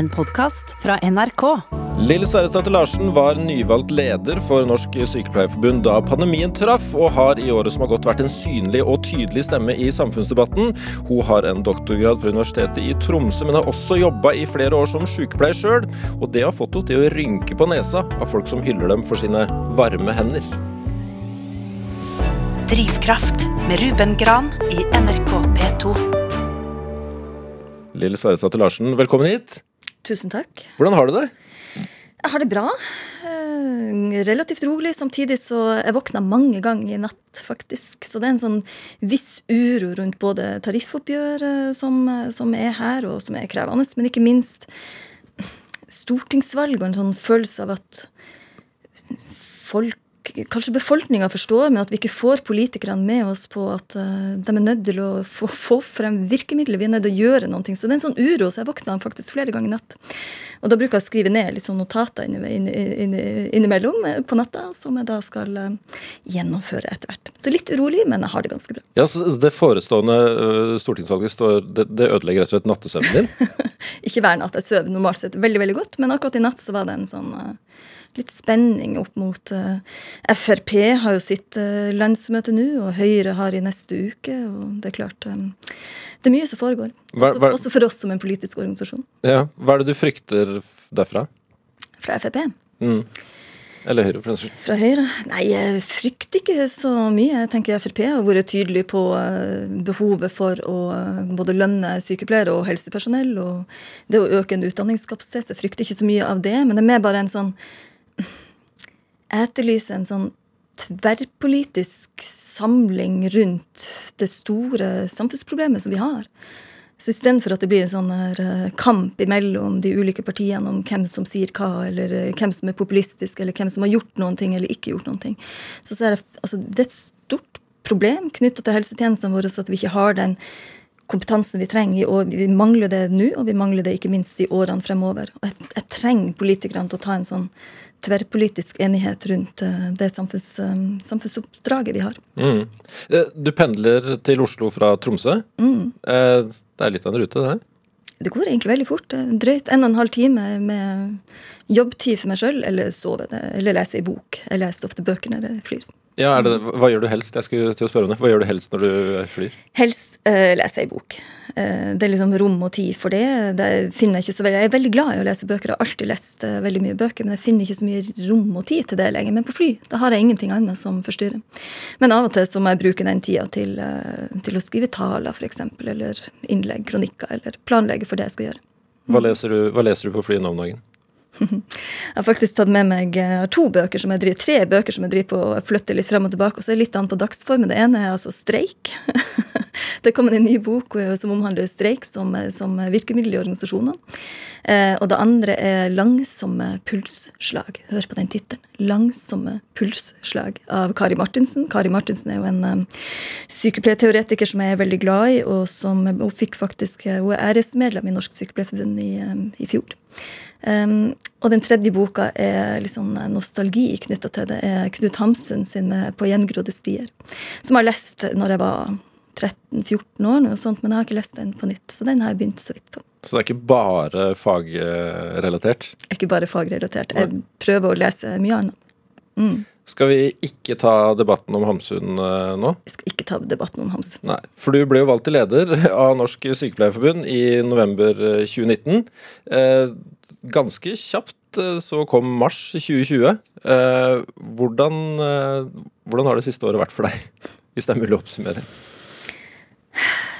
En podkast fra NRK. Lill Sverresdatter Larsen var nyvalgt leder for Norsk Sykepleierforbund da pandemien traff, og har i året som har gått vært en synlig og tydelig stemme i samfunnsdebatten. Hun har en doktorgrad fra Universitetet i Tromsø, men har også jobba i flere år som sykepleier sjøl. Og det har fått henne til å rynke på nesa av folk som hyller dem for sine varme hender. Drivkraft med Ruben Gran i NRK P2. Lill Sverresdatter Larsen, velkommen hit. Tusen takk. Hvordan har du det? Jeg har det bra. Eh, relativt rolig. Samtidig så jeg våkna mange ganger i natt, faktisk. Så det er en sånn viss uro rundt både tariffoppgjøret som, som er her, og som er krevende, men ikke minst stortingsvalg og en sånn følelse av at folk kanskje befolkninga forstår, men at vi ikke får politikerne med oss på at uh, de er nødt til å få, få, frem virkemidler. Vi er nødt til å gjøre noe. Så det er en sånn uro, så jeg våkna faktisk flere ganger i natt. Og da bruker jeg å skrive ned litt sånn notater innimellom inn, inn, på natta, som jeg da skal uh, gjennomføre etter hvert. Så litt urolig, men jeg har det ganske bra. Ja, så Det forestående stortingsvalget står, det, det, ødelegger rett og slett nattesøvnen din? ikke hver natt. Jeg sover normalt sett veldig, veldig godt, men akkurat i natt så var det en sånn litt spenning opp mot uh, Frp har jo sitt uh, landsmøte nå, og Høyre har i neste uke. Og det er klart um, Det er mye som foregår. Hva, hva, også, for oss som en politisk organisasjon. Ja, Hva er det du frykter derfra? Fra Frp? Mm. Eller Høyre, for den skyld. Fra Høyre? Nei, jeg frykter ikke så mye. Jeg tenker Frp har vært tydelig på behovet for å både lønne sykepleiere og helsepersonell, og det å øke en utdanningskapasitet. Jeg frykter ikke så mye av det, men det er mer bare en sånn etterlyser en sånn tverrpolitisk samling rundt det store samfunnsproblemet som vi har. Så istedenfor at det blir en sånn eh, kamp mellom de ulike partiene om hvem som sier hva, eller eh, hvem som er populistisk, eller hvem som har gjort noen ting eller ikke gjort noen ting, så ser jeg altså, det er et stort problem knytta til helsetjenestene våre, så at vi ikke har den kompetansen vi trenger. og Vi mangler det nå, og vi mangler det ikke minst i årene fremover. Og jeg, jeg trenger politikerne til å ta en sånn tverrpolitisk enighet rundt eh, det samfunns, eh, samfunnsoppdraget vi har. Mm. Eh, du pendler til Oslo fra Tromsø. Mm. Det er litt av en rute, det? Det går egentlig veldig fort. Drøyt en og en halv time med jobbtid for meg sjøl, eller sove, eller lese ei bok. Jeg leser ofte bøker når jeg flyr. Ja, det, Hva gjør du helst? Jeg skulle til å spørre om det. Hva gjør du helst når du flyr? Helst uh, leser jeg bok. Uh, det er liksom rom og tid for det. det finner Jeg ikke så veldig, jeg er veldig glad i å lese bøker. Jeg har alltid lest uh, veldig mye bøker, men jeg finner ikke så mye rom og tid til det lenger. Men på fly da har jeg ingenting annet som forstyrrer. Men av og til så må jeg bruke den tida til, til å skrive taler, f.eks., eller innlegg, kronikker, eller planlegge for det jeg skal gjøre. Hva leser du, hva leser du på flyet nå om dagen? Jeg har faktisk tatt med meg to bøker som jeg driver, tre bøker som jeg driver på og flytter litt frem og tilbake. Og så er det litt annet på dagsformen. Det ene er altså streik. det kommer en ny bok eh, som omhandler streik som, som virkemiddel i organisasjonene. Eh, og det andre er langsomme pulsslag. Hør på den tittelen. Langsomme pulsslag av Kari Martinsen. Kari Martinsen er jo en sykepleierteoretiker som jeg er veldig glad i, og som hun fikk faktisk, hun er æresmedlem i Norsk Sykepleierforbund i, i fjor. Um, og den tredje boka er liksom nostalgi knytta til det. er Knut Hamsun sin med 'På gjengrodde stier', som jeg har lest når jeg var 13-14 år, noe sånt, men jeg har ikke lest den på nytt. Så den har jeg begynt så vidt på. Så det er ikke bare fagrelatert? Ikke bare fagrelatert. Jeg prøver å lese mye annet. Mm. Skal vi ikke ta debatten om Hamsun uh, nå? Vi skal ikke ta debatten om Hamsun. Nei, For du ble jo valgt til leder av Norsk Sykepleierforbund i november 2019. Ganske kjapt eh, så kom mars 2020. Eh, hvordan, eh, hvordan, har det siste året vært for deg, hvis det er mulig å oppsummere?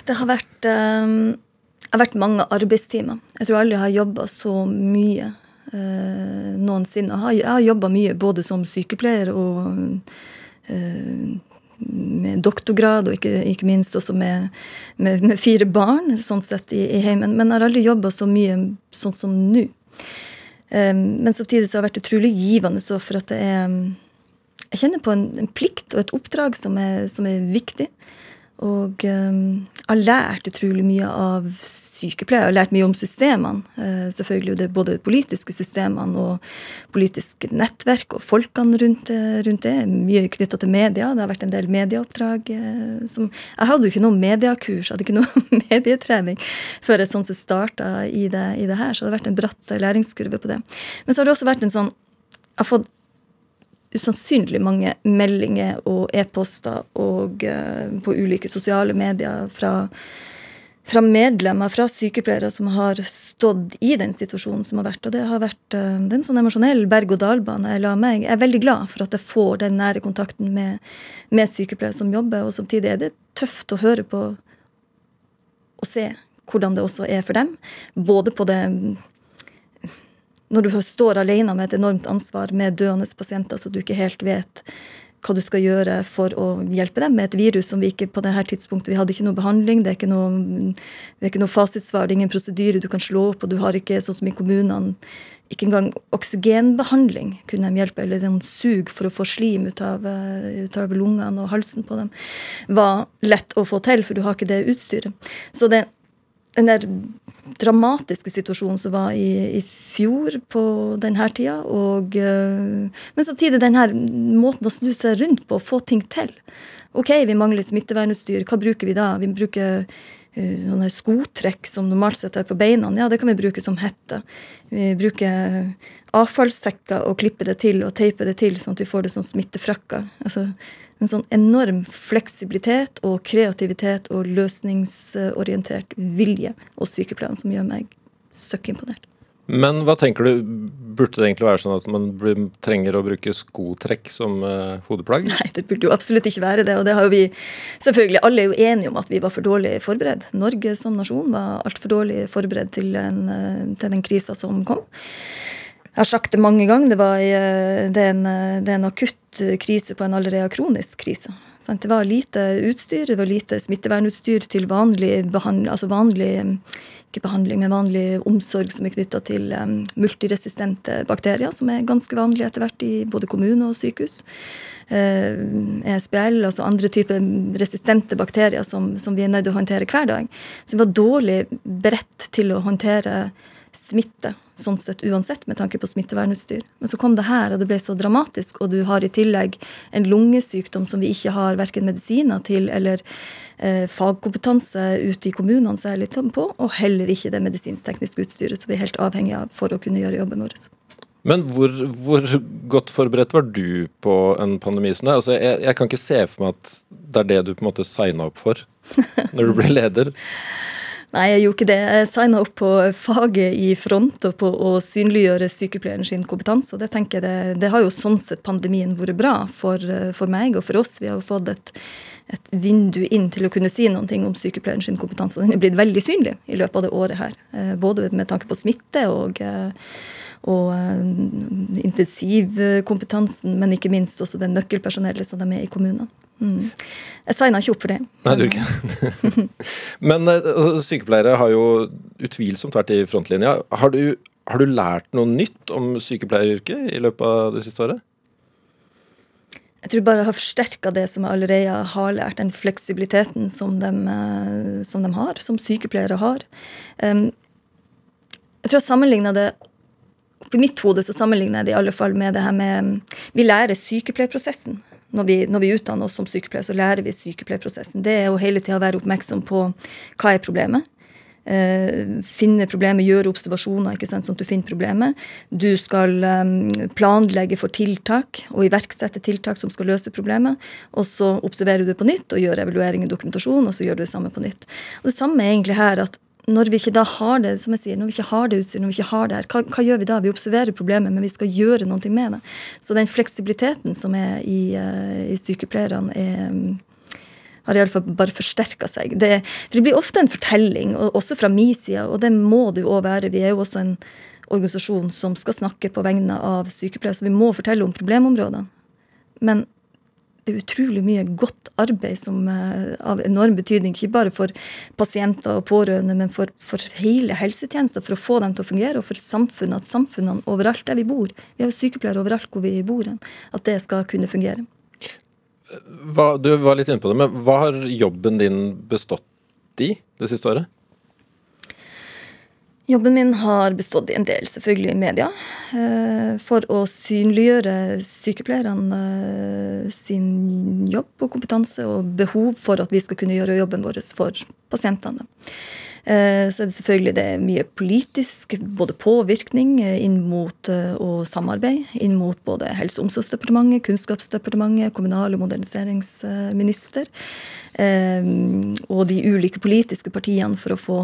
Det har vært, det har vært mange arbeidstimer. Jeg tror jeg har jobba så mye noensinne. Jeg har jobba mye både som sykepleier og med doktorgrad, og ikke, ikke minst også med, med, med, fire barn sånn sett i, i heimen. Men jeg har aldri jobba så mye sånn som nå. Men samtidig så har det vært utrolig givende så for at er Jeg kjenner på en, en plikt og et oppdrag som er, som er viktig. Og um, har lært utrolig mye av sykepleier. Jeg har lært mye om systemene. Eh, selvfølgelig det er både de politiske systemene og politiske nettverk og folkene rundt, rundt det. Mye knytta til media. Det har vært en del medieoppdrag. Som, jeg hadde jo ikke noe mediekurs, hadde ikke noe medietrening før jeg sånn sett starta i det, i det her. Så det har vært en bratt læringskurve på det. Men så har det også vært en sånn Jeg har fått usannsynlig mange meldinger og e-poster og uh, på ulike sosiale medier fra, fra, medlemmer, fra sykepleiere som har stått i den situasjonen som har vært. Og det har vært uh, det er en sånn emosjonell berg-og-dal-bane. Jeg, jeg, er veldig glad for at jeg får den nære kontakten med, med sykepleiere som jobber, og samtidig er det tøft å høre på og se hvordan det også er for dem. Både på det når du står alene med et enormt ansvar med døende pasienter, så du ikke helt vet hva du skal gjøre for å hjelpe dem med et virus som vi ikke på det her tidspunktet Vi hadde ikke noe behandling, det er ikke noe, det er ikke noe fasitsvar, det er ingen prosedyre du kan slå opp, og du har ikke, sånn som i kommunene, ikke engang oksygenbehandling kunne de hjelpe, eller en sug for å få slim ut av, ut av lungene og halsen på dem, var lett å få til, for du har ikke det utstyret. Så det den der dramatiske situasjonen som var i, i fjor på denne tida. Og, uh, men samtidig denne måten å snu seg rundt på, og få ting til. OK, vi mangler smittevernutstyr. Hva bruker vi da? Vi bruker noen sånne skotrekk som normalt sett er på beina. Ja, det kan vi bruke som hette. Vi bruker avfallssekker og klipper det til og teiper det til, sånn at vi får det som smittefrakker. Altså, en sånn enorm fleksibilitet og kreativitet og løsningsorientert vilje hos sykepleierne som gjør meg søkkimponert. Men hva tenker du, burde det egentlig være sånn at man trenger å bruke skotrekk som uh, hodeplagg? Nei, det burde jo absolutt ikke være det. Og det har jo vi selvfølgelig Alle er jo enige om at vi var for dårlig forberedt. Norge som nasjon var altfor dårlig forberedt til, en, eh, til den krisa som kom. Jeg har sagt det mange ganger. Det, var, eh, det, er en, eh, det, er en, akutt eh, krise på en allerede kronisk krise. Det var lite utstyr, det var lite smittevernutstyr til vanlig behandling, altså vanlig ikke behandling, men vanlig omsorg som er knytta til multiresistente bakterier, som er ganske vanlig etter hvert i både kommune og sykehus. ESBL, altså andre typer resistente bakterier som, som vi er nødt til å håndtere hver dag. Så vi var dårlig beredt til å håndtere smitte, sånn sett uansett, med tanke på smittevernutstyr. Men så kom det her, og det ble så dramatisk, og du har i tillegg en lungesykdom som vi ikke har verken medisiner til eller eh, fagkompetanse ute i kommunene særlig på, og heller ikke det medisinsk-tekniske utstyret som vi er helt avhengig av for å kunne gjøre jobben vår. Men hvor, hvor, godt forberedt var du på en pandemi som det? Altså, jeg, jeg, kan ikke se for meg at det er det du på en måte signa opp for når du blir leder. Nei, jeg gjorde ikke det. Jeg signa opp på faget i front og på å synliggjøre sykepleieren sin kompetanse. og Det tenker jeg det, det har jo sånn sett pandemien vært bra for, for, meg og for oss. Vi har jo fått et, et vindu inn til å kunne si ting om sykepleieren sin kompetanse. og Den er blitt veldig synlig i løpet av det året her. Eh, både med tanke på smitte og eh, og uh, intensivkompetansen, men ikke minst også det nøkkelpersonellet som de er i kommunene. Mm. Jeg signa ikke opp for det. Nei, du ikke. men uh, altså, sykepleiere har jo utvilsomt vært i frontlinja. Har du, har du lært noe nytt om sykepleieryrket i løpet av det siste året? Jeg tror bare jeg har forsterka det som jeg allerede har lært, den fleksibiliteten som de, uh, som de har, som sykepleiere har. Um, jeg tror jeg sammenligna det på mitt hode så sammenligner jeg det i alle fall med det her med Vi lærer sykepleierprosessen. Når vi, når vi utdanner oss som sykepleiere, så lærer vi sykepleierprosessen. Det er å hele tida være oppmerksom på hva er problemet. Uh, finne problemet, gjøre observasjoner ikke sant, sånn at du finner problemet. Du skal um, planlegge for tiltak og iverksette tiltak som skal løse problemet. Og så observerer du det på nytt og gjør evaluering og dokumentasjon, og så gjør du det samme på nytt. Og Det samme er egentlig her at når vi ikke da har det som jeg sier, når vi ikke har det utstyret, når vi ikke har det her, hva, hva, gjør vi da? Vi observerer problemet, men vi skal gjøre noe med det. Så den fleksibiliteten som er i, uh, i sykepleierne, er, har iallfall bare forsterka seg. Det, for det blir ofte en fortelling, og, også fra min side, og det må det jo òg være. Vi er jo også en organisasjon som skal snakke på vegne av sykepleiere, så vi må fortelle om problemområdene. Men det er utrolig mye godt arbeid som er eh, av enorm betydning, ikke bare for pasienter og pårørende, men for, for hele helsetjenesten, for å få dem til å fungere, og for samfunnet, at samfunnene overalt der vi bor, vi har jo sykepleiere overalt hvor vi bor, at det skal kunne fungere. Hva, du var litt inne på det, men hva har jobben din bestått i det siste året? Jobben min har bestått i en del, selvfølgelig i media, eh, for å synliggjøre sykepleierne eh, sin jobb og kompetanse og behov for at vi skal kunne gjøre jobben vår for pasientene. Eh, så er det selvfølgelig det er mye politisk, både påvirkning inn mot og samarbeid inn mot både Helse- og omsorgsdepartementet, Kunnskapsdepartementet, Kommunal- og moderniseringsminister. Og de ulike politiske partiene for å få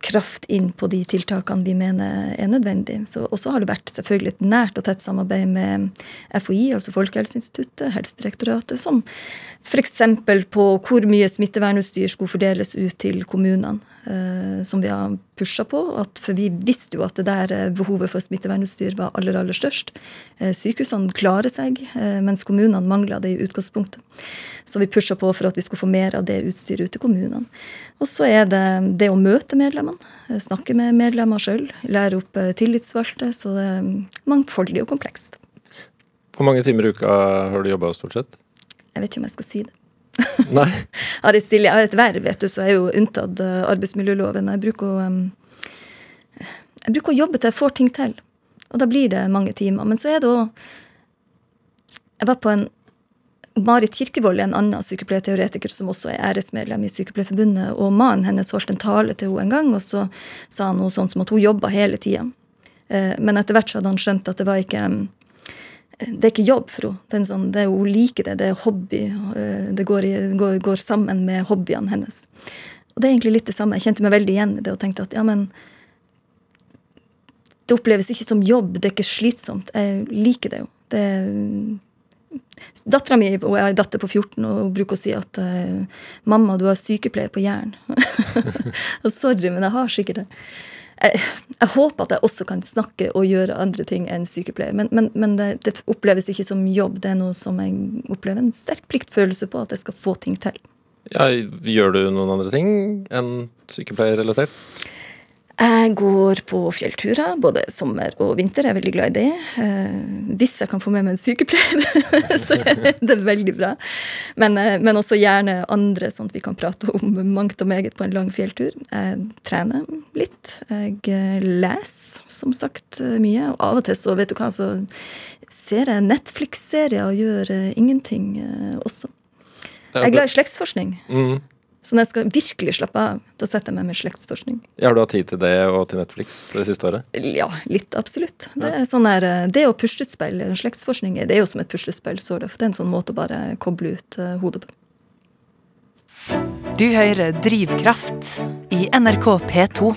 kraft inn på de tiltakene vi mener er nødvendige. Og Så har det vært selvfølgelig et nært og tett samarbeid med FHI, altså Folkehelseinstituttet, Helsedirektoratet, som f.eks. på hvor mye smittevernutstyr skulle fordeles ut til kommunene, eh, som vi har pusha på. At, for vi visste jo at det der eh, behovet for smittevernutstyr var aller, aller størst. Eh, sykehusene klarer seg, eh, mens kommunene mangler det i utgangspunktet. Så vi pusha på for at vi skulle få mer av det utstyret ut til kommunene. Og så er det det å møte medlemmene, snakke med medlemmer sjøl, lære opp tillitsvalgte. Så det er mangfoldig og komplekst. Hvor mange timer i uka har du jobba stort sett? Jeg vet ikke om jeg skal si det. Nei. har et, jeg har et verv, vet du, så jeg er jo unntatt arbeidsmiljøloven. Jeg bruker, å, jeg bruker å jobbe til jeg får ting til. Og da blir det mange timer. Men så er det òg Jeg var på en Marit Kirkevold er en annen sykepleierteoretiker som også er æresmedlem i Sykepleierforbundet. Og mannen hennes holdt en tale til henne en gang, og så sa han noe sånn som at hun jobba hele tida. Eh, men etter hvert så hadde han skjønt at det var ikke det er ikke jobb for henne. Er sånn, det er, hun liker det, det er hobby. Eh, det går, i, går, går, sammen med hobbyene hennes. Og det er egentlig litt det samme. Jeg kjente meg veldig igjen i det og tenkte at ja, men Det oppleves ikke som jobb, det er ikke slitsomt. Jeg liker det jo. Det Dattera mi er en datter på 14 og bruker å si at uh, 'mamma, du har sykepleier på jern'. Sorry, men jeg har sikkert det jeg, jeg, håper at jeg også kan snakke og gjøre andre ting enn sykepleier. Men, men, men det, det, oppleves ikke som jobb. Det er noe som jeg opplever en sterk pliktfølelse på at jeg skal få ting til. Ja, Gjør du noen andre ting enn sykepleierrelatert? Jeg går på fjellturer både sommer og vinter. Jeg er veldig glad i det. Eh, hvis jeg kan få med meg en sykepleier, så er det veldig bra. Men, eh, men, også gjerne andre, sånn at vi kan prate om mangt og meget på en lang fjelltur. Jeg trener litt. Jeg eh, leser som sagt mye. Og av og til så, vet du hva, så ser jeg Netflix-serier og gjør ingenting også. Jeg er glad i slektsforskning. Mm. Så når jeg skal virkelig slappe av, da setter jeg meg med slektsforskning. Ja, har du hatt tid til det og til Netflix det siste året? Ja, litt absolutt. Det, er sånn der, eh, det og puslespill, slektsforskning, det er jo som et puslespill. Så det, er en sånn måte å bare koble ut uh, hodet på. Du hører Drivkraft i NRK P2.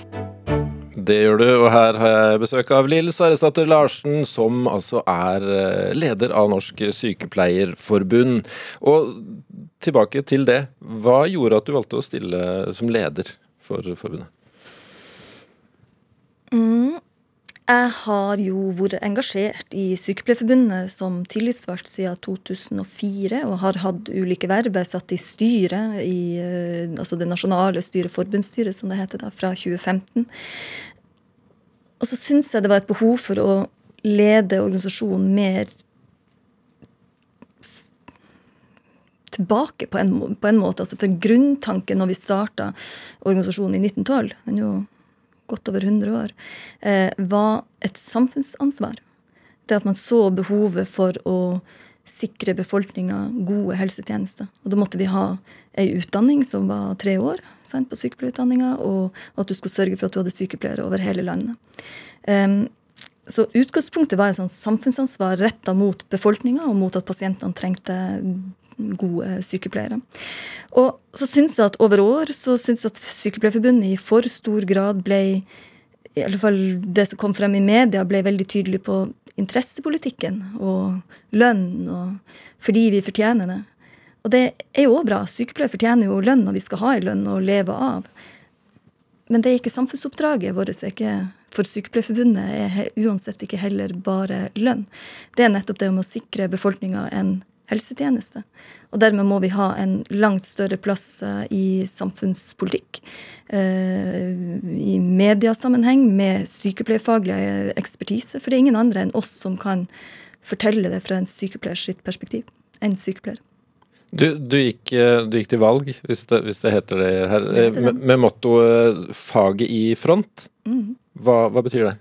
Det gjør du, og her har jeg besøk av Lill Sverresdatter Larsen, som altså er eh, leder av Norsk Sykepleierforbund. Og tilbake til det. Hva gjorde at du valgte å stille som leder for forbundet? Mm. Jeg har jo vært engasjert i Sykepleierforbundet som tillitsvalgt siden 2004, og har hatt ulike verv. Jeg satt i styret, i, eh, altså det nasjonale styret, forbundsstyret som det heter da, fra 2015. Og så syns jeg det var et behov for å lede organisasjonen mer tilbake på en, på en måte. Altså for grunntanken når vi starta organisasjonen i 1912, den er jo godt over 100 år, eh, var et samfunnsansvar. Det at man så behovet for å sikre befolkninga gode helsetjenester. Og da måtte vi ha ei utdanning som var tre år sant, på sykepleierutdanninga, og at du skulle sørge for at du hadde sykepleiere over hele landet. Um, så utgangspunktet var et sånn samfunnsansvar retta mot befolkninga og mot at pasientene trengte gode sykepleiere. Og så syns jeg at over år så syns jeg at Sykepleierforbundet i for stor grad ble i alle fall det som kom frem i media, ble veldig tydelig på interessepolitikken og lønn, og fordi vi fortjener det. Og det er jo òg bra. Sykepleiere fortjener jo lønn, og vi skal ha en lønn å leve av. Men det er ikke samfunnsoppdraget vårt. For Sykepleierforbundet er uansett ikke heller bare lønn. Det er nettopp det om å sikre befolkninga en helsetjeneste. Og dermed må vi ha en langt større plass eh, i samfunnspolitikk. Eh, I mediasammenheng med sykepleierfaglig ekspertise. For det er ingen andre enn oss som kan fortelle det fra en sykepleiers perspektiv. En sykepleier. Du, du, gikk, eh, du, gikk, til valg, hvis det, hvis det heter det her, det med, med mottoet 'faget i front'. Hva, hva betyr det?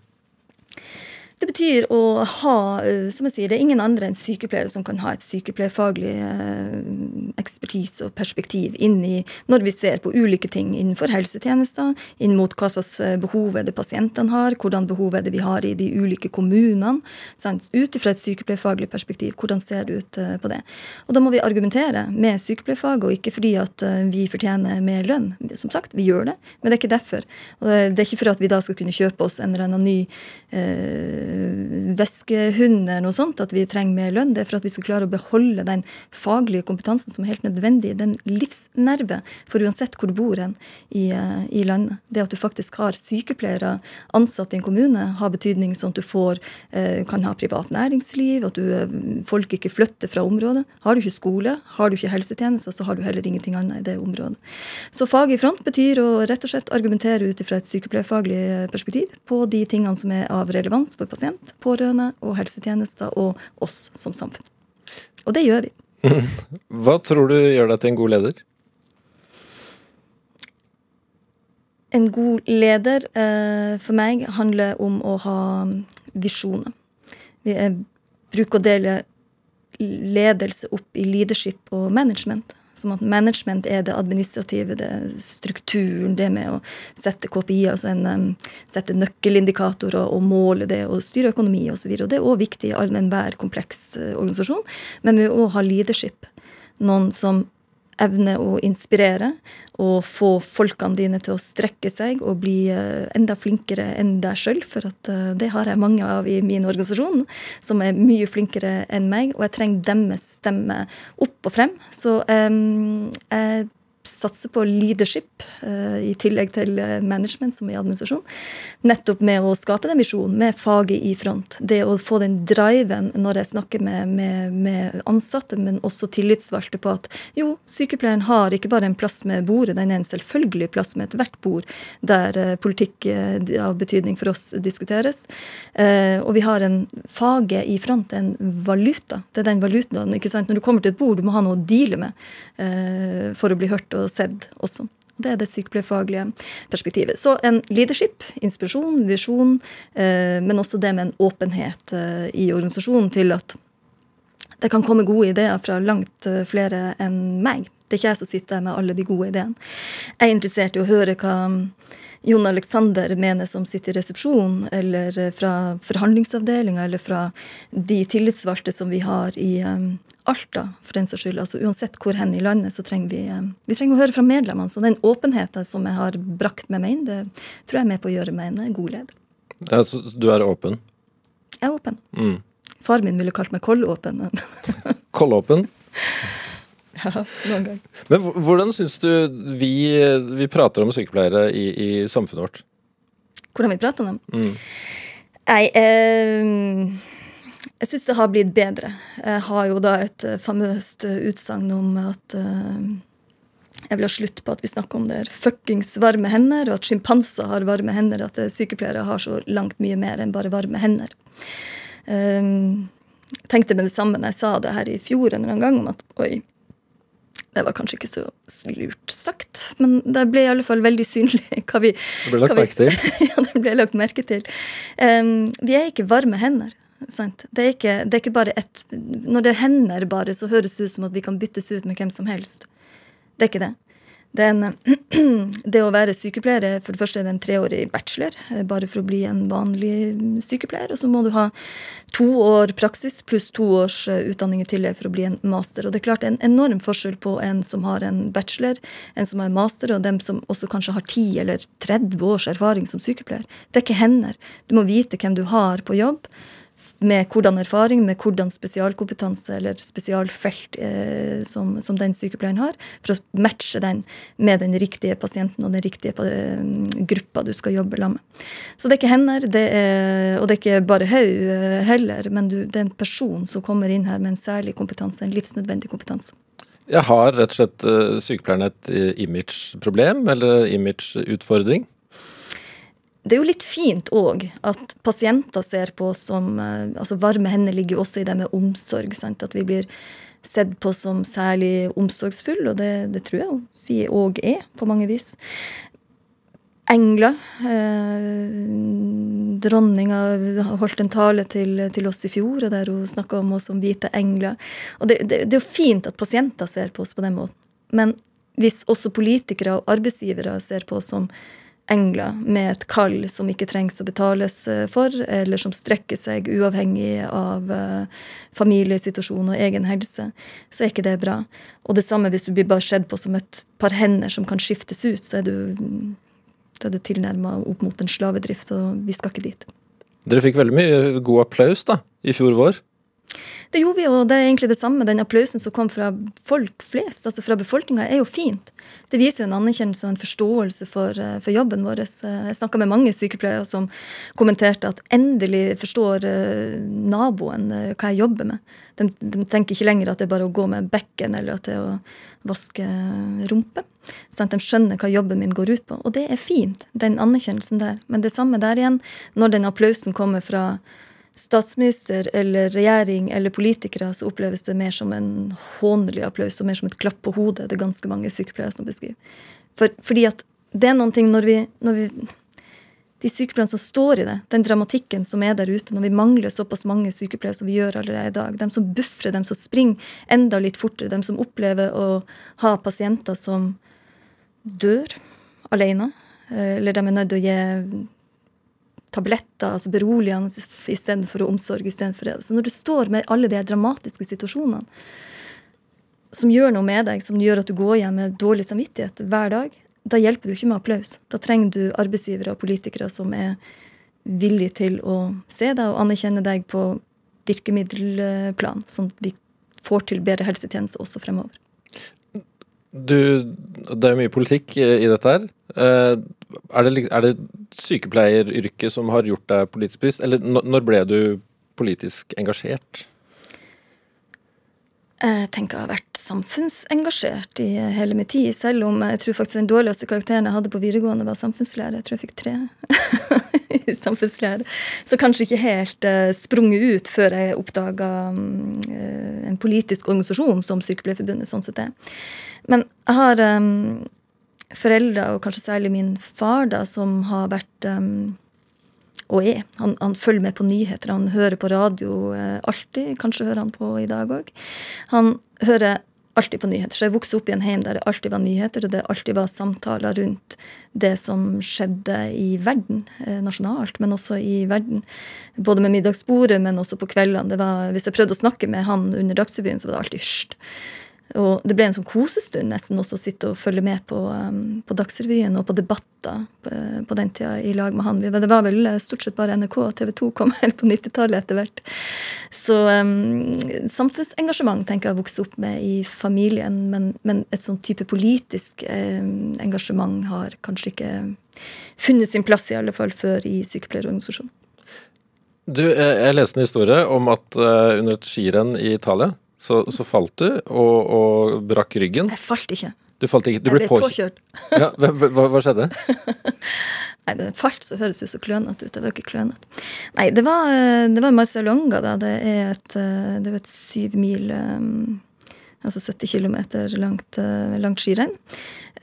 Det betyr å ha eh, som jeg sier, Det er ingen andre enn sykepleiere som kan ha et sykepleierfaglig eh, ekspertise og perspektiv inn i når vi ser på ulike ting innenfor helsetjenester, inn mot hva slags eh, behov er det pasientene har, hvordan behov er det vi har i de ulike kommunene. Ut ifra et sykepleierfaglig perspektiv, hvordan ser det ut på det? Og Da må vi argumentere med sykepleierfag, og ikke fordi at vi fortjener mer lønn. Som sagt, vi gjør det, men det er ikke derfor. Og det er ikke for at vi da skal kunne kjøpe oss en eller annen ny eh, væskehund eller noe sånt, at vi trenger mer lønn. Det er for at vi skal klare å beholde den faglige kompetansen som er helt nødvendig. Den livsnerve for uansett hvor du bor hen i, eh, i, landet. Det at du faktisk har sykepleiere ansatt i en kommune, har betydning sånn at du får, eh, kan ha privat næringsliv, at du, eh, folk ikke flytter fra området. Har du ikke skole, har du ikke helsetjenester, så har du heller ingenting annet i det området. Så fag i front betyr å rett og slett argumentere ut fra et sykepleierfaglig perspektiv på de tingene som er av relevans for pasienten pasient, pårørende og helsetjenester og oss som samfunn. Og det gjør vi. Hva tror du gjør deg til en god leder? En god leder eh, for meg handler om å ha visjoner. Vi bruker å dele ledelse opp i leadership og management. Som at management er det administrative, det strukturen, det med å sette KPI, altså en, um, sette nøkkelindikatorer og måle det, og styre økonomi osv. Det er òg viktig i enhver kompleks uh, organisasjon. Men vi må òg ha leadership. Noen som evner å inspirere, og få folkene dine til å strekke seg og bli eh, enda flinkere enn deg sjøl. For eh, det har jeg mange av i min organisasjon, som er mye flinkere enn meg. Og jeg trenger deres stemme opp og frem. Så um, jeg satser på leadership uh, i tillegg til eh, management, som i administrasjon. Nettopp med å skape den visjonen, med faget i front. Det å få den driven når jeg snakker med, med, med, ansatte, men også tillitsvalgte på at jo, sykepleieren har ikke bare en plass med bordet, den er en selvfølgelig plass med ethvert bord der uh, politikk av betydning for oss diskuteres. og vi har en faget i front, en valuta. Det er den valutaen. ikke sant? Når du kommer til et bord, du må ha noe å deale med for å bli hørt og sett også. Det er det sykepleierfaglige perspektivet. Så en leadership, inspirasjon, visjon, eh, men også det med en åpenhet eh, i organisasjonen til at det kan komme gode ideer fra langt eh, flere enn meg. Det er ikke jeg som sitter med alle de gode ideene. Jeg er interessert i å høre hva Jon Alexander mener som sitter i resepsjon, eller fra forhandlingsavdelinga, eller fra de tillitsvalgte som vi har i Alta, for den saks skyld. Altså, uansett hvor hen i landet, så trenger vi, eh, vi trenger å høre fra medlemmene. Så den åpenheten som jeg har brakt med meg inn, det tror jeg er med på å gjøre meg en god leder. Ja, så du er åpen? Jeg er åpen. Mm. Far min ville kalt meg kollåpen. kollåpen? Ja, noen gang. Men hvordan syns du vi, vi, prater om sykepleiere i, i, samfunnet vårt? Hvordan vi prater om dem? Mm. Nei, eh, jeg syns det har blitt bedre. Jeg har jo da et eh, famøst eh, utsagn om at uh, jeg vil ha slutt på at vi snakker om det er fuckings varme hender, og at sjimpanser har varme hender, at sykepleiere har så langt mye mer enn bare varme hender. Um, tenkte med det samme når jeg sa det her i fjor en eller annen gang, om at oi, det var kanskje ikke så lurt sagt, men det ble i alle fall veldig synlig hva vi Det ble lagt merke til? ja, det ble lagt merke til. Um, vi er ikke varme hender. Sant? Det, er ikke, det er ikke bare ett Når det hender bare, så høres det ut som at vi kan byttes ut med hvem som helst. Det er ikke det. Det, en, det, å være sykepleier for det første er det en treårig bachelor, eh, bare for å bli en vanlig sykepleier. Og så må du ha to år praksis pluss to års eh, utdanning i tillegg for å bli en master. Og det er klart en enorm forskjell på en som har en bachelor, en som har en master, og dem som også kanskje har 10 eller 30 års erfaring som sykepleier. Det er ikke hender. Du må vite hvem du har på jobb med hvordan erfaring, med hvordan spesialkompetanse eller spesialfelt eh, som, som, den sykepleieren har, for å matche den med den riktige pasienten og den riktige eh, gruppa du skal jobbe sammen med. Så det er ikke hender, det er, og det er ikke bare haug eh, heller, men du, det er en person som kommer inn her med en særlig kompetanse, en livsnødvendig kompetanse. Jeg har rett og slett uh, sykepleierne et uh, imageproblem eller imageutfordring? Det er jo litt fint òg at pasienter ser på oss som eh, altså Varme hender ligger jo også i det med omsorg. Sant? At vi blir sett på som særlig omsorgsfulle, og det, det tror jeg vi òg er, på mange vis. engler. Eh, dronninga holdt en tale til, til, oss i fjor, der hun snakka om oss som hvite engler. Og det, det, det, er jo fint at pasienter ser på oss på den måten. Men hvis også politikere og arbeidsgivere ser på oss som engler med et kall som ikke trengs å betales eh, for, eller som strekker seg uavhengig av uh, familiesituasjon og egen helse, så er ikke det bra. Og det samme hvis du blir bare sett på som et par hender som kan skiftes ut, så er du da det tilnærma opp mot en slavedrift, og vi skal ikke dit. Dere fikk veldig mye god applaus da, i fjor vår? Det gjorde vi, og det er egentlig det samme. Den applausen som kom fra folk flest, altså fra befolkninga, er jo fint. Det viser jo en anerkjennelse og en forståelse for, eh, for jobben vår. Jeg snakka med mange sykepleiere som kommenterte at endelig forstår uh, naboen hva jeg jobber med. De, de, tenker ikke lenger at det er bare å gå med bekken eller at det er å vaske rumpe. Sånn at de skjønner hva jobben min går ut på. Og det er fint, den anerkjennelsen der. Men det samme der igjen, når den applausen kommer fra statsminister eller regjering eller politikere, så oppleves det mer som en hånlig applaus og mer som et klapp på hodet. Det er ganske mange sykepleiere som beskriver. For, fordi at det er noen ting når vi, når vi De sykepleierne som står i det, den dramatikken som er der ute, når vi mangler såpass mange sykepleiere som vi gjør allerede i dag, de som bufrer, de som springer enda litt fortere, de som opplever å ha pasienter som dør alene, eh, eller de er nødt til å gi tabletter, altså beroligende istedenfor omsorg. for det. Så når du står med alle de dramatiske situasjonene som gjør noe med deg, som gjør at du går hjem med dårlig samvittighet hver dag, da hjelper du ikke med applaus. Da trenger du arbeidsgivere og politikere som er villige til å se deg og anerkjenne deg på virkemiddelplan, sånn at vi får til bedre helsetjenester også fremover. Du, det er mye politikk i dette her. Eh, er det, er det sykepleieryrket som har gjort deg politisk bevisst, eller når ble du politisk engasjert? Jeg tenker jeg har vært samfunnsengasjert i hele min tid, selv om jeg tror faktisk den dårligste karakteren jeg hadde på videregående, var samfunnslærer. Jeg tror jeg fikk tre i samfunnslærer. Så kanskje ikke helt uh, sprunget ut før jeg oppdaga uh, en politisk organisasjon som Sykepleierforbundet sånn sett er. Men jeg har um, foreldre, og kanskje særlig min far, da, som har vært um, og er. Han, han, følger med på nyheter, han hører på radio eh, alltid. Kanskje hører han på i dag òg. Han hører alltid på nyheter. Så jeg vokste opp i en heim der det alltid var nyheter, og det alltid var samtaler rundt det som skjedde i verden, eh, nasjonalt, men også i verden. Både med middagsbordet, men også på kveldene. Hvis jeg prøvde å snakke med han under Dagsrevyen, så var det alltid hysj. Og det ble en sånn kosestund nesten også å sitte og følge med på, um, på Dagsrevyen og på debatter på, på, den tida i lag med han. Det var vel stort sett bare NRK og TV 2 kom her på 90-tallet etter hvert. Så um, samfunnsengasjement tenker jeg har vokst opp med i familien, men, men et sånn type politisk um, engasjement har kanskje ikke funnet sin plass, i alle fall før i sykepleierorganisasjonen. Du, jeg leste en historie om at uh, under et skirenn i Italia så, så falt du og, og, brakk ryggen. Jeg falt ikke. Du falt ikke, du ble, ble påkjørt. ja, hva, hva, hva, skjedde? Nei, det falt så høres det så klønete ut. Det var ikke klønete. Nei, det var, det var Marcialonga, da. Det er et, det var et syv mil um, Altså 70 km langt, uh, langt skirenn.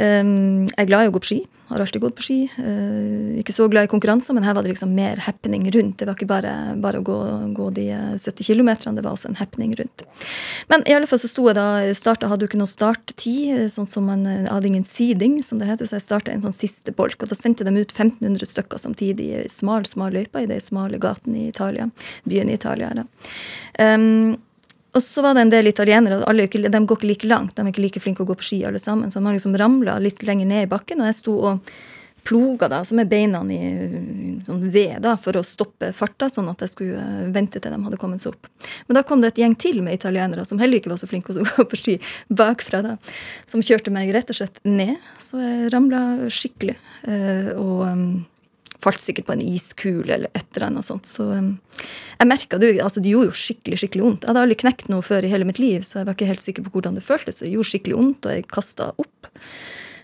Um, jeg er glad i å gå på ski. Har alltid gått på ski. Uh, ikke så glad i konkurranser, men her var det liksom mer happening rundt. Det var ikke bare, bare å gå, gå, de 70 km, det var også en happening rundt. Men i alle fall så sto jeg da starta, hadde jo ikke noe starttid, sånn som man hadde ingen seeding, som det heter, så jeg starta en sånn siste bolk. Og da sendte de ut 1500 stykker samtidig i smal, smal løype i de smale gatene i Italia. Byen i Italia. da. Um, og så var det en del italienere, og alle, de går ikke like langt. De er ikke like flinke å gå på ski, alle sammen. Så har liksom ramla litt lenger ned i bakken, og jeg sto og ploga da, altså med beina i sånn ved da, for å stoppe farta, sånn at jeg skulle eh, vente til de hadde kommet seg opp. Men da kom det et gjeng til med italienere som heller ikke var så flinke å gå på ski bakfra, da, som kjørte meg rett og slett ned. Så jeg ramla skikkelig. Eh, og falt sikkert på en iskule eller et eller annet sånt. Så um, jeg merka det altså det gjorde jo skikkelig skikkelig vondt. Jeg hadde aldri knekt noe før i hele mitt liv, så jeg var ikke helt sikker på hvordan det føltes. Det gjorde skikkelig vondt, og jeg kasta opp.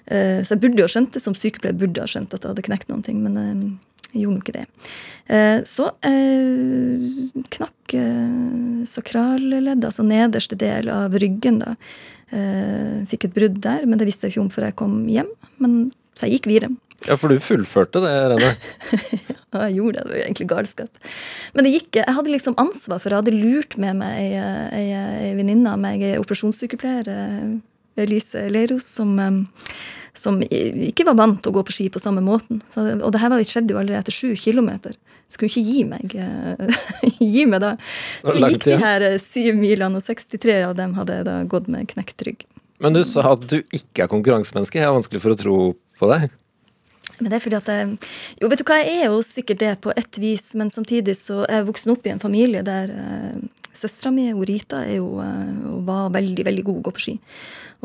Uh, så jeg burde jo skjønt det, som sykepleier burde ha skjønt at jeg hadde knekt noen ting, men uh, jeg gjorde nå ikke det. Uh, så knakk sakralleddet, altså nederste del av ryggen, da. Fikk et brudd der, men det visste jeg ikke om før jeg kom hjem. Men, så jeg gikk videre. Ja, for du fullførte det rennet? ja, jeg gjorde det. Det var jo egentlig galskap. Men det gikk. Jeg hadde liksom ansvar for Jeg hadde lurt med meg ei, ei, ei venninne av meg, ei operasjonssykepleier, Elise Leiros, som, som ikke var vant til å gå på ski på samme måten. Så, og det her skjedde jo allerede etter sju kilometer. Skulle ikke gi meg gi meg da. Så vi gikk de her syv milene, og 63 av dem hadde da gått med knekt rygg. Men du sa at du ikke er konkurransemenneske. Jeg har vanskelig for å tro på deg. Men det er fordi at jeg, Jo, vet du hva, jeg er jo sikkert det på et vis, men samtidig så er jeg voksen opp i en familie der eh, søstera mi, Rita, er jo, eh, var veldig, veldig god å gå på ski.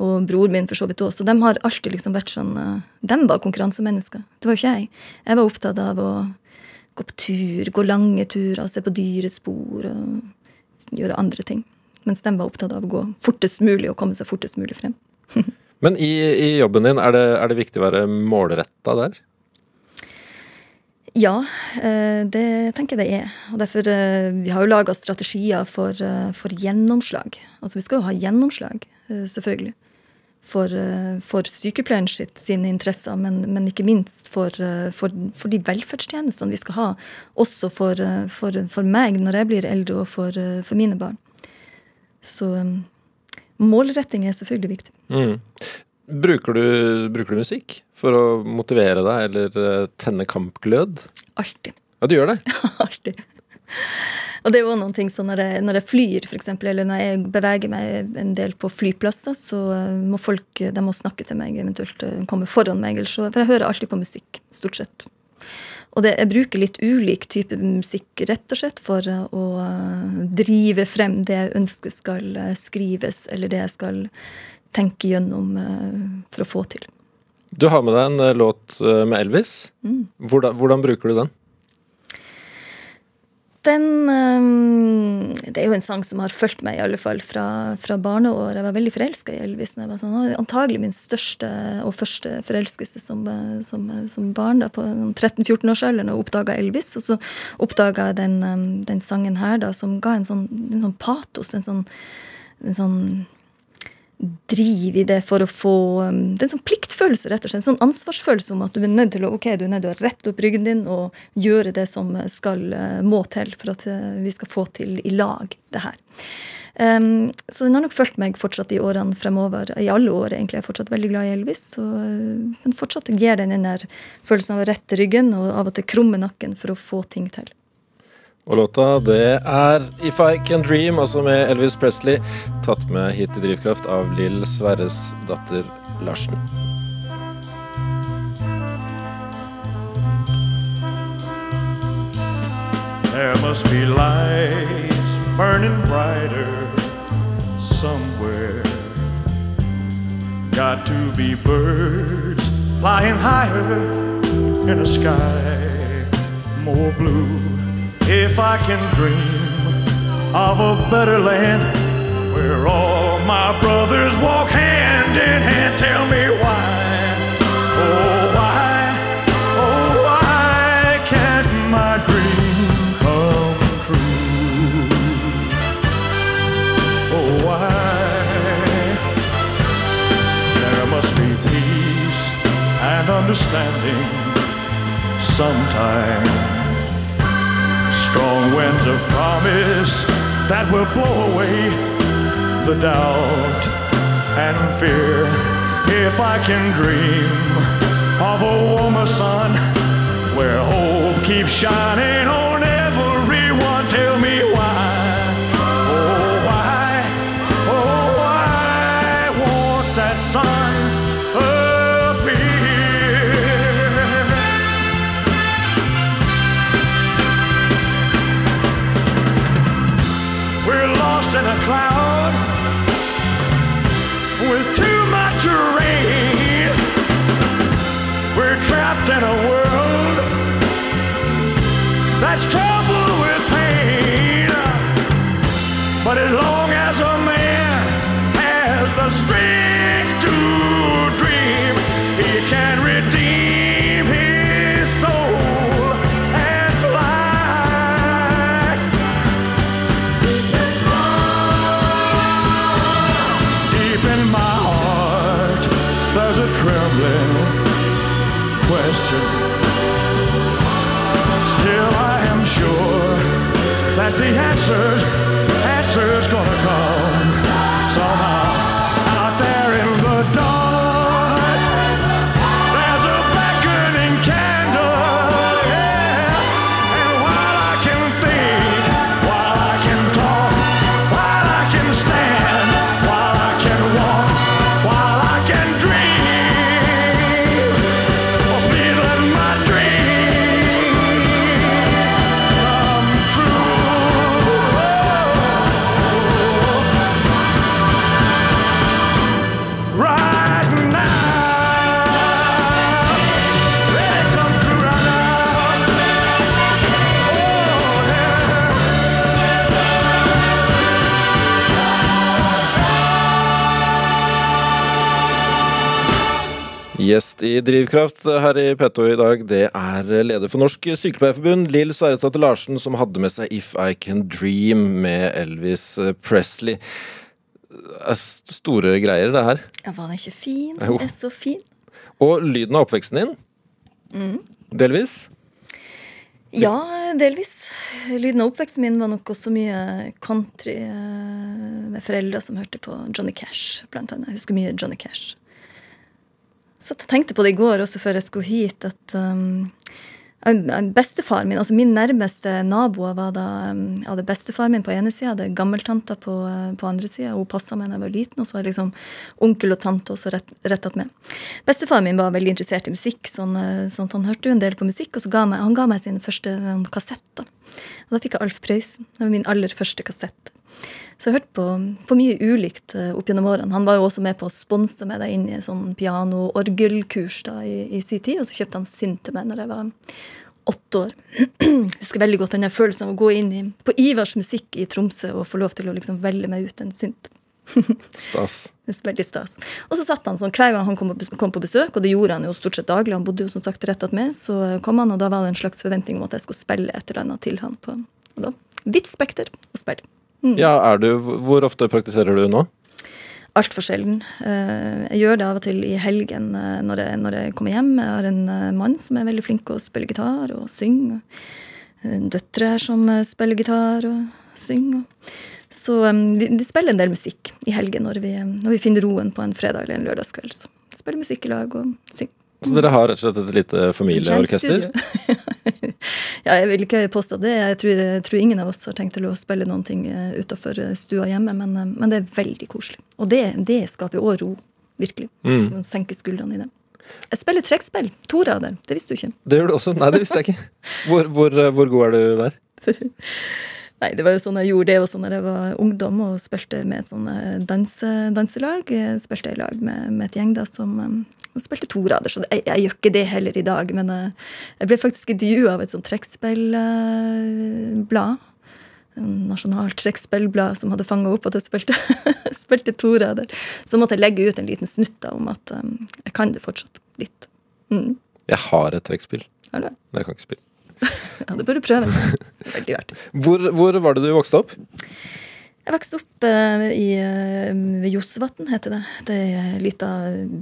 Og bror min for så vidt også. Så de har alltid liksom vært sånn eh, De var konkurransemennesker. Det var jo ikke jeg. Jeg var opptatt av å gå på tur, gå lange turer, se på dyrespor og gjøre andre ting. Mens de var opptatt av å gå fortest mulig og komme seg fortest mulig frem. Men i, i, jobben din, er det, er det viktig å være målretta der? Ja, eh, det tenker jeg det er. Og derfor, eh, Vi har jo laga strategier for, eh, for, gjennomslag. Altså Vi skal jo ha gjennomslag, selvfølgelig. For, for sykepleieren sitt, sine interesser, men, men ikke minst for, for, de velferdstjenestene vi skal ha. Også for, meg når jeg blir eldre, og for, mine barn. Så målretting er selvfølgelig viktig. Mm. Bruker, du, bruker, du, musikk for å motivere deg eller eh, tenne kampglød? Alltid. Ja, du gjør det? Alltid. Og det er jo noen ting, sånn når jeg, når jeg flyr, for eksempel, eller når jeg beveger meg en del på flyplasser, så eh, må folk de må snakke til meg, eventuelt eh, komme foran meg. Så, for jeg hører alltid på musikk, stort sett. Og det, jeg bruker litt ulik type musikk rett og slett for å drive frem det jeg ønsker skal skrives, eller det jeg skal tenke gjennom eh, for å få til. Du har med deg en eh, låt eh, med Elvis. Mm. Hvordan, hvordan, bruker du den? Den Det er jo en sang som har fulgt meg i alle fall fra, fra barneår. Jeg var veldig forelska i Elvis. Når jeg var sånn. Antagelig min største og første forelskelse som, som, som barn. da På 13-14-årsalderen og oppdaga Elvis. Og så oppdaga jeg den, den, sangen her da, som ga en sånn, en sånn patos. En sånn, en sånn driv i det for å få um, Det er en sånn pliktfølelse, rett og slett. En sånn ansvarsfølelse om at du er nødt til å ok, du er nødt til å rette opp ryggen din og gjøre det som skal, uh, må til for at uh, vi skal få til i lag det her. Um, så den har nok fulgt meg fortsatt i årene fremover. I alle år, egentlig. Jeg er fortsatt veldig glad i Elvis. Så, men fortsatt gir den den der følelsen av å rette ryggen og av og til krumme nakken for å få ting til. Og låta det er If I Can Dream, altså med Elvis Presley, tatt med hit i Drivkraft av Lill Sverres datter Larsen. There must be lights burning brighter somewhere. Got to be birds flying higher in a sky more blue. If I can dream of a better land where all my brothers walk hand in hand. Tell me why, oh why, oh why can't my dream come true? Oh why? There must be peace and understanding sometime strong winds of promise that will blow away the doubt and fear. If I can dream of a warmer sun where hope keeps shining on everyone, tell me why. Oh, why? Oh, why won't that sun answers, answers gonna Gjest i Drivkraft her i P2 i dag, det er leder for Norsk Sykepleierforbund, Lill Sverresdatter Larsen, som hadde med seg If I Can Dream med Elvis Presley. Det er store greier, det her. Ja, var den ikke fin? Den er så fin. Og lyden av oppveksten din? Mm. Delvis? Ja, delvis. Lyden av oppveksten min var nok også mye country eh, med foreldre som hørte på Johnny Cash, blant annet. Jeg husker mye Johnny Cash. Så jeg tenkte på det i går også før jeg skulle hit, at um, bestefaren min, altså min nærmeste naboer var da um, Jeg hadde bestefaren min på ene sida, hadde gammeltanta på, uh, på andre sida. Hun passa meg da jeg var liten, og så var liksom onkel og tante også rett, rettet med. Bestefaren min var veldig interessert i musikk, sånn, uh, sånn at han hørte jo en del på musikk, og så ga meg, han ga meg sin første um, kassett. da. Og da fikk jeg Alf Prøysen. Det var min aller første kassett. Så jeg har hørt på, på mye ulikt uh, opp gjennom årene. Han var jo også med på å sponse meg da inn i sånn piano-orgelkurs da i, i sin tid, og så kjøpte han synt til meg når jeg var åtte år. Jeg husker veldig godt den følelsen av å gå inn i, på Ivars musikk i Tromsø og få lov til å liksom velge meg ut en synt. Stas. Veldig stas. Og så satt han sånn hver gang han kom på, besøk, og det gjorde han jo stort sett daglig, han bodde jo som sagt rett attmed, så kom han, og da var det en slags forventning om at jeg skulle spille et eller annet til han på og da, Vidt spekter å spille. Ja, er du Hvor ofte praktiserer du nå? Altfor sjelden. Eh, Jeg gjør det av og til i helgen eh, når jeg, når jeg kommer hjem. Jeg har en eh, mann som er veldig flink til å spille gitar og synge. Døtre her som spiller gitar og synger. Så vi, vi spiller en del musikk i helgen når vi, når vi finner roen på en fredag eller en lørdagskveld. Så spiller musikk i lag og synger. Så dere har rett og slett et lite familieorkester? Ja, jeg vil ikke påstå det. Jeg tror, jeg tror ingen av oss har tenkt til å spille noen ting utafor stua hjemme, men, eh, men det er veldig koselig. Og det, det skaper òg ro, virkelig. Mm. Senke skuldrene i det. Jeg spiller trekkspill. To rader. Det visste du ikke. Det gjør du også? Nei, det visste jeg ikke. Hvor, hvor, hvor god er du der? Nei, det var jo sånn jeg gjorde det også når jeg var ungdom og spilte med et sånn eh, danse, danselag. Jeg spilte i lag med, med et gjeng da som eh, og spilte to rader, så jeg, jeg gjør ikke det heller i dag. Men eh, jeg ble faktisk intervjua av et sånt trekkspillblad. Nasjonalt trekkspillblad som hadde fanga opp at jeg spilte, spilte to rader. Så måtte jeg legge ut en liten snutt da, om at um, jeg kan det fortsatt litt. Mm. Jeg har et trekkspill. Men jeg kan ikke spille. Ja, det bør du prøve. Veldig artig. Hvor, hvor var det du vokste opp? Jeg vokste opp eh, i eh, ved Josvatn, heter det. Det er ei lita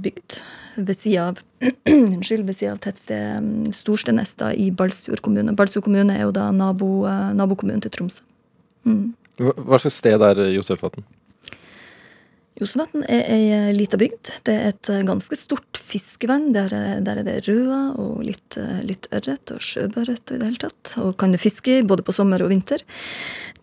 bygd ved sida av Unnskyld, ved sida av tettstedet um, Storstenesta i Balsfjord kommune. Balsfjord kommune er jo da nabo, eh, nabokommunen til Tromsø. Hva hva slags sted er Josefvatn? Josvatn er ei lita bygd. Det er et eh, ganske stort fiskevann. Der, er- der er det røa og litt, eh, litt ørret og sjøbørret og i det hele tatt. Og kan du fiske både på sommer og vinter.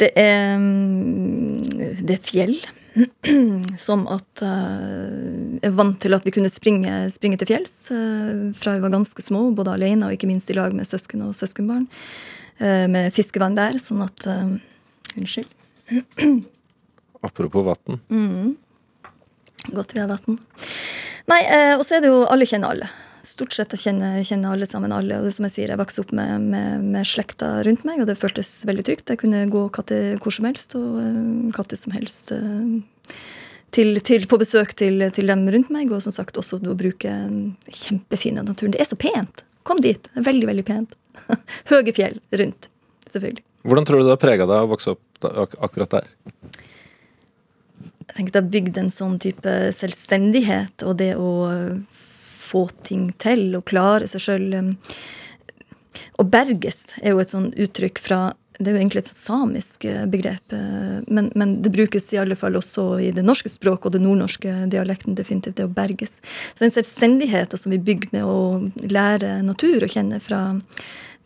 Det er, mm, det er fjell. Som at eh, jeg er vant til at vi kunne springe, springe til fjells eh, fra vi var ganske små, både alene og ikke minst i lag med søsken og søskenbarn. eh, med fiskevann der, sånn at eh, Unnskyld. Apropos vann. Godt vi har den. Nei, eh, og så er det jo alle kjenner alle. Stort sett kjenner, kjenner alle sammen alle. Og som jeg sier, jeg vokste opp med, med, med slekta rundt meg, og det føltes veldig trygt. Jeg kunne gå katter hvor som helst, og uh, katter som helst eh, til, til, på besøk til, til dem rundt meg. Og som sagt også å bruke kjempefine naturen. Det er så pent! Kom dit. Veldig, veldig pent. Høye fjell rundt, selvfølgelig. Hvordan tror du det har prega deg å vokse opp akkurat der? Jeg det har bygd en sånn type selvstendighet, og det å få ting til og klare seg sjøl. Å berges er jo et sånn uttrykk fra det er jo egentlig et samisk eh, begrep, eh, men, men, det brukes i alle fall også i det norske språket og det nordnorske dialekten definitivt, det å berges. Så den selvstendigheten som vi bygger med å lære natur å kjenne fra,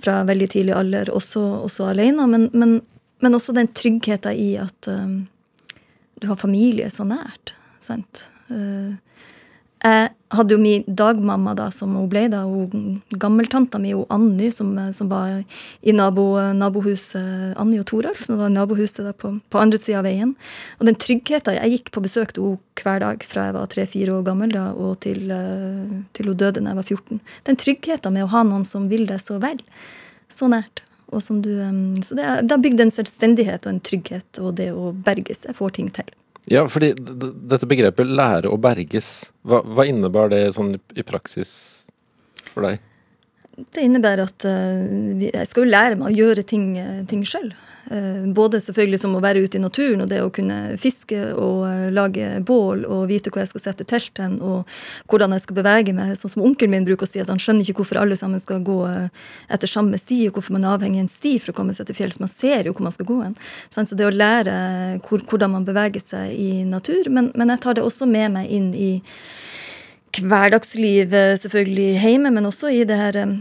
fra veldig tidlig alder, også, også alene, men, men, men, også den tryggheten i at um, du har familie så nært. sant? Uh, jeg hadde jo min dagmamma, da, som hun ble, da, hun gammeltanta mi, hun Anny, som, som var i nabo, nabohuset Anny og Toralf, som var i nabohuset da, på, på andre sida av veien. Og den tryggheten Jeg gikk på besøk til henne hver dag fra jeg var tre-fire år gammel da, og til, eh, til hun døde da jeg var 14. Den tryggheten med å ha noen som vil deg så vel, så nært. Du, så det har bygd en selvstendighet og en trygghet og det å berge seg får ting til. Ja, fordi dette begrepet 'lære å berges', hva, hva innebar det sånn i praksis for deg? Det innebærer at uh, jeg skal jo lære meg å gjøre ting, uh, ting sjøl. Uh, både selvfølgelig som å være ute i naturen og det å kunne fiske og lage bål og vite hvor jeg skal sette telt hen og hvordan jeg skal bevege meg. Sånn som onkelen min bruker å si, at han skjønner ikke hvorfor alle sammen skal gå etter samme sti, og hvorfor man er avhengig av en sti for å komme seg til fjells. Man ser jo hvor man skal gå hen. Så det å lære hvor, hvordan man beveger seg i natur. Men, men jeg tar det også med meg inn i hverdagslivet selvfølgelig hjemme, men også i det her eh,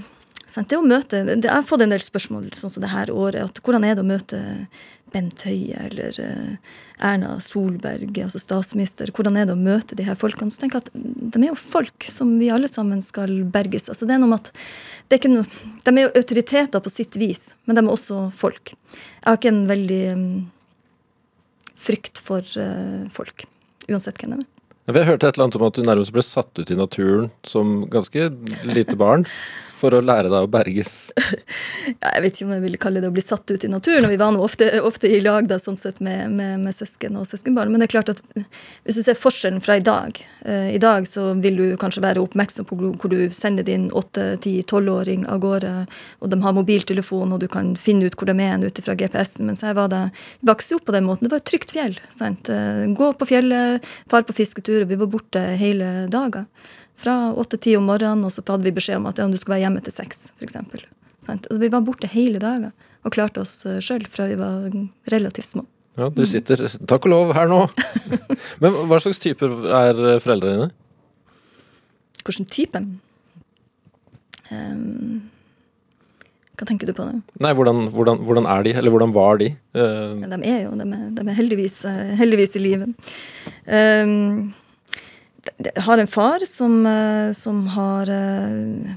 sant, det å møte, det, Jeg har fått en del spørsmål sånn som det her året. at Hvordan er det å møte Bent Høie eller uh, Erna Solberg, altså statsminister? Hvordan er det å møte de her folkene? Så tenker jeg at De er jo folk som vi alle sammen skal berges. altså det er noe med at er noe, De er jo autoriteter på sitt vis, men de er også folk. Jeg har ikke en veldig um, frykt for uh, folk, uansett hvem de er. Jeg hørte et eller annet om at du nærmest ble satt ut i naturen som ganske lite barn for å lære deg å berges? Ja, jeg vet ikke om jeg ville kalle det å bli satt ut i naturen. og Vi var nå ofte, ofte, i lag da, sånn sett med, med, med, søsken og søskenbarn. Men det er klart at hvis du ser forskjellen fra i dag uh, I dag så vil du kanskje være oppmerksom på hvor du sender din 8-10-12-åring av gårde, og de har mobiltelefon, og du kan finne ut hvor de er ut fra GPS-en. Mens her var det vokste opp på den måten. Det var et trygt fjell. sant? Uh, gå på fjellet, far på fisketur, og vi var borte hele dager fra åtte-ti om morgenen, og så hadde vi beskjed om at ja, du skal være hjemme til seks, f.eks. Vi var borte hele dager og klarte oss eh, sjøl fra vi var relativt små. Ja, du sitter, takk og lov, her nå. Men hva slags typer er eh, foreldrene dine? Hvilken type? Um, hva tenker du på nå? Nei, hvordan, hvordan, hvordan, er de, eller hvordan var de? Uh, ja, de er jo de er, de er heldigvis, heldigvis, i live. Um, jeg har en far som, eh, som har eh,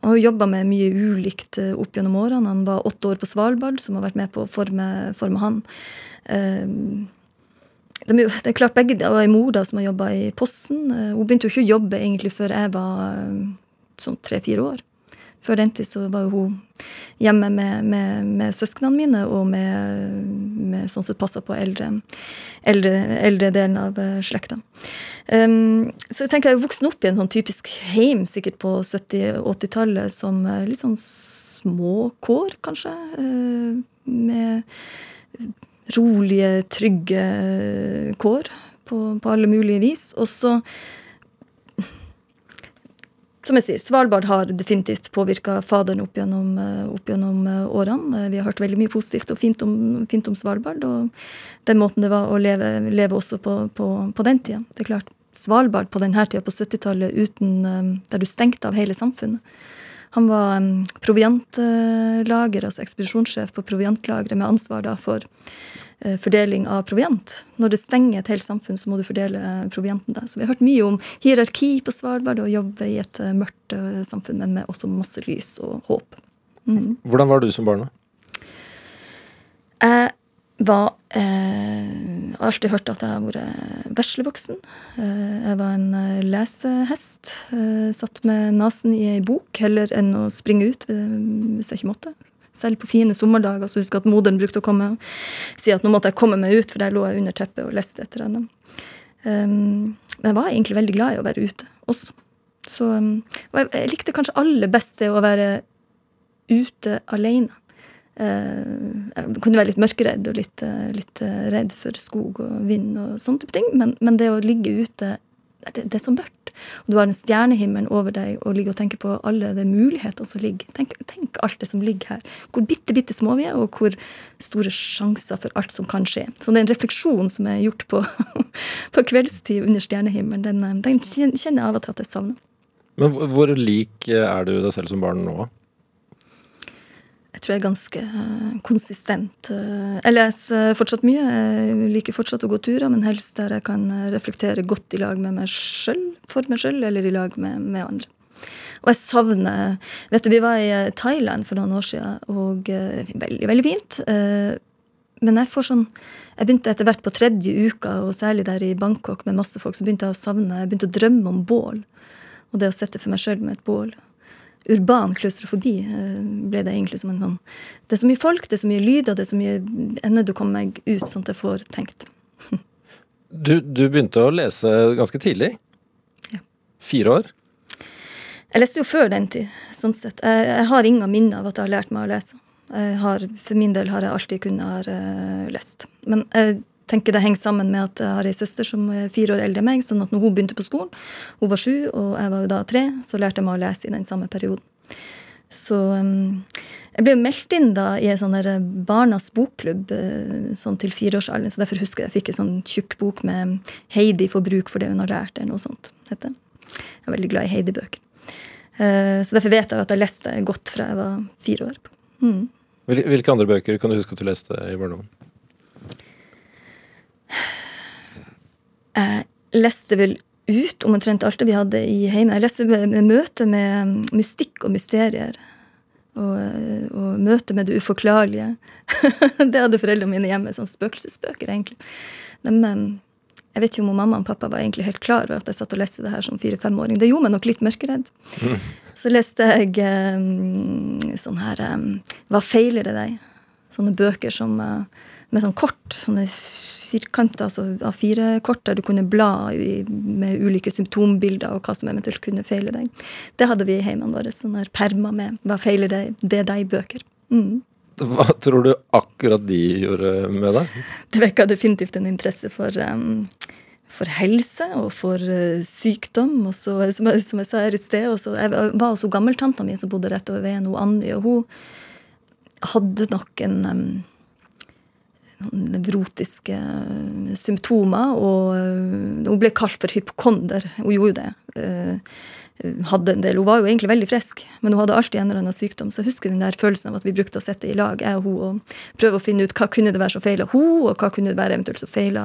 han har jobba med mye ulikt eh, opp gjennom årene. Han var åtte år på Svalbard, som har vært med på å forme, forme han. Det er klart begge og ei mor da, som har jobba i Posten. Hun begynte jo ikke å jobbe egentlig før jeg var sånn tre-fire år. Før den tid så var hun hjemme med, med, med søsknene mine og med, med sånn som passa på eldre, eldre, eldre delen av slekta. Um, så jeg tenker jeg er voksen opp i en sånn typisk heim sikkert på 70-80-tallet som litt sånn små kår, kanskje. Uh, med rolige, trygge kår på, på alle mulige vis. Og så som jeg sier, Svalbard har definitivt påvirka faderen opp gjennom, opp gjennom, årene. Vi har hørt veldig mye positivt og fint om, fint om Svalbard. Og den måten det var å leve, leve også på, på, på, den tida. Det er klart, Svalbard på denne tida, på 70-tallet, um, der du stengte av hele samfunnet. Han var proviantlager, altså ekspedisjonssjef på proviantlageret, med ansvar da for fordeling av proviant. Når det stenger et helt samfunn, så må du fordele uh, provianten der. Så vi har hørt mye om hierarki på Svalbard og jobbe i et uh, mørkt samfunn, men med også masse lys og håp. Mm. Hvordan var du som barn, da? Jeg var eh, alltid hørt at jeg har vært veslevoksen. Eh, jeg var en eh, lesehest. Eh, satt med nesen i ei bok heller enn å springe ut hvis jeg ikke måtte. Selv på fine sommerdager så husker jeg at moderen brukte å komme og si at nå måtte jeg komme meg ut, for der lå jeg under teppet og leste etter henne. Um, men jeg var egentlig veldig glad i å være ute også. Så, um, og jeg, jeg likte kanskje aller best det å være ute alene. Uh, jeg kunne være litt mørkeredd og litt, uh, litt, uh, redd for skog og vind og sånne type ting. Men, men det å ligge ute det, det, er så mørkt. Og du har en stjernehimmel over deg og ligger og tenker på alle de mulighetene som ligger. Tenk, tenk alt det som ligger her. Hvor bitte, bitte små vi er, og hvor store sjanser for alt som kan skje. Så det er en refleksjon som er gjort på, på kveldstid under stjernehimmelen. Den, eh, den kjenner jeg av og til at jeg savner. Men hvor- lik er du deg selv som barn nå? Jeg tror jeg er ganske eh, konsistent. Eh, jeg leser fortsatt mye. Jeg liker fortsatt å gå turer, men helst der jeg kan eh, reflektere godt i lag med meg sjøl, for meg sjøl, eller i lag med, med andre. Og jeg savner Vet du, vi var i Thailand for noen år siden, og veldig, veldig fint. Men jeg får sånn Jeg begynte etter hvert på tredje uka, og særlig der i Bangkok med masse folk, så begynte jeg å savne Jeg begynte å drømme om bål. Og det å sitte for meg sjøl med et bål urban klaustrofobi eh, ble det egentlig som en sånn Det er så mye folk, det er så mye lyder, det er så mye ender du kommer meg ut, sånn at jeg får tenkt. Du, du begynte å lese ganske tidlig. Ja. Fire år. Jeg leste jo før den tid, sånn sett. Jeg, jeg har ingen minner av at jeg har lært meg å lese. Har, for min del har jeg alltid kunnet ha eh, lest. Men jeg tenker det henger sammen med at jeg har ei søster som er fire år eldre enn meg, sånn at når hun begynte på skolen, hun var sju, og jeg var jo da tre, så lærte jeg meg å lese i den samme perioden. Så um, jeg ble meldt inn da i en sånn der barnas bokklubb eh, sånn til fireårsalderen, så derfor husker jeg jeg fikk en sånn tjukk bok med Heidi får bruk for det hun har lært, eller noe sånt. heter. Jeg er veldig glad i Heidi-bøker. Eh, Så derfor vet jeg at jeg leste godt fra jeg var fire år. Mm. Hvilke andre bøker kan du huske at du leste i barndommen? Jeg leste vel ut omtrent alt det vi hadde i heimen. Jeg leste møte med mystikk og mysterier. Og, eh, og møte med det uforklarlige. det hadde foreldrene mine hjemme. Sånn spøkelsesbøker, egentlig. De, eh, jeg vet ikke om mamma og pappa var egentlig helt klar over at jeg satt og leste det her som fire-femåring. Det gjorde meg nok litt mørkeredd. Så leste jeg um, sånn her um, Hva feiler det deg? Sånne bøker som, eh, med sånn kort. Sånne firkanter, altså A4-kort der du kunne bla i, med ulike symptombilder og hva som eventuelt kunne feile deg. Det hadde vi i heimene våre. Sånne permer med 'Hva feiler deg?' Det er deg-bøker. Mm. Hva tror du akkurat de gjorde med deg? Det vekka definitivt en interesse for, um, for helse og for uh, sykdom. Og så, som, jeg, som jeg sa her i sted, også, jeg var også gammeltanta mi som bodde rett over veien, hun Annie, og hun hadde nok en um, nevrotiske symptomer, og uh, hun ble kalt for hypokonder. Hun gjorde det. Uh, hadde en del, Hun var jo egentlig veldig frisk, men hun hadde alltid en eller annen sykdom. Så jeg husker den der følelsen av at vi brukte å sitte i lag, jeg og hun, og prøve å finne ut hva kunne det være som feila hun, og hva kunne det være eventuelt som feila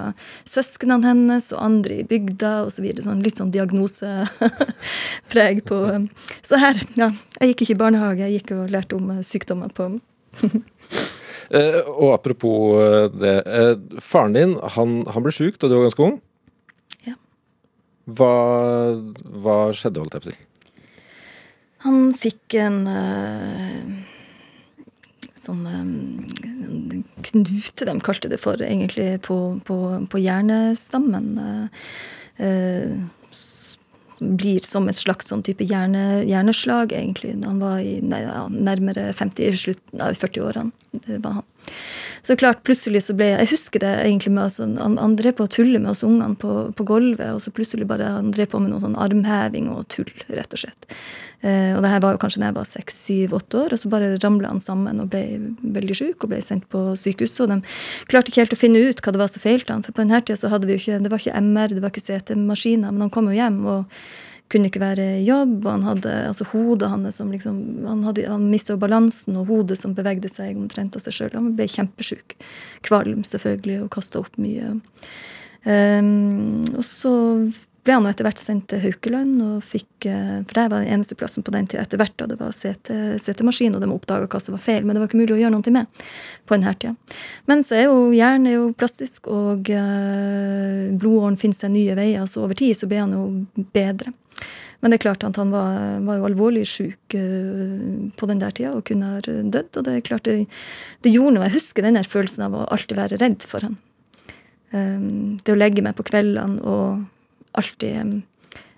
søsknene hennes og andre i bygda osv. Så videre. sånn, litt sånn diagnosepreg på um, Så her, ja. Jeg gikk ikke i barnehage, jeg gikk og lærte om sykdommer på Eh, og apropos eh, det. Eh, faren din han, han ble sjuk da du var ganske ung. Ja. Hva, hva skjedde, holdt jeg på å si? Han fikk en eh, sånn eh, knute, de kalte det for, egentlig, på, på, på hjernestammen. eh, eh, blir som et slags sånn type hjerne, hjerneslag, egentlig. Han var i nei, nærmere 50, i slutten av 40-årene. Var han. Så klart, plutselig så ble Jeg husker det egentlig med altså, han, drev på å tulle med oss ungene på, på gulvet, og så plutselig bare han drev på med noe sånn armheving og tull, rett og slett. Eh, og det her var jo kanskje da jeg var seks, syv, åtte år, og så bare ramla han sammen og ble veldig syk og ble sendt på sykehuset. Og de klarte ikke helt å finne ut hva det var som feilte han, for på denne tida så hadde vi jo ikke Det var ikke MR, det var ikke CT-maskiner, men han kom jo hjem. og kunne ikke være i jobb, og han hadde altså hodet hans som liksom Han, hadde- han mista balansen, og hodet som bevegde seg omtrent av seg sjøl. Han ble kjempesjuk. Kvalm, selvfølgelig, og kasta opp mye. Um, og så ble han etter hvert sendt til Haukeland, og fikk, eh, for der var den eneste plassen på den tida etter hvert da det var CT CT-maskin, og de oppdaga hva som var feil, men det var ikke mulig å gjøre noe med på denne tida. Men så er jo hjernen er jo plastisk, og eh, blodåren finner seg nye veier, så over tid så ble han jo bedre. Men det er klart at han var, var jo alvorlig syk eh, på den der tida og kunne ha dødd. Og det er klart det, det gjorde noe. Jeg husker den følelsen av å alltid være redd for han. Um, det å legge meg på kveldene og alltid um,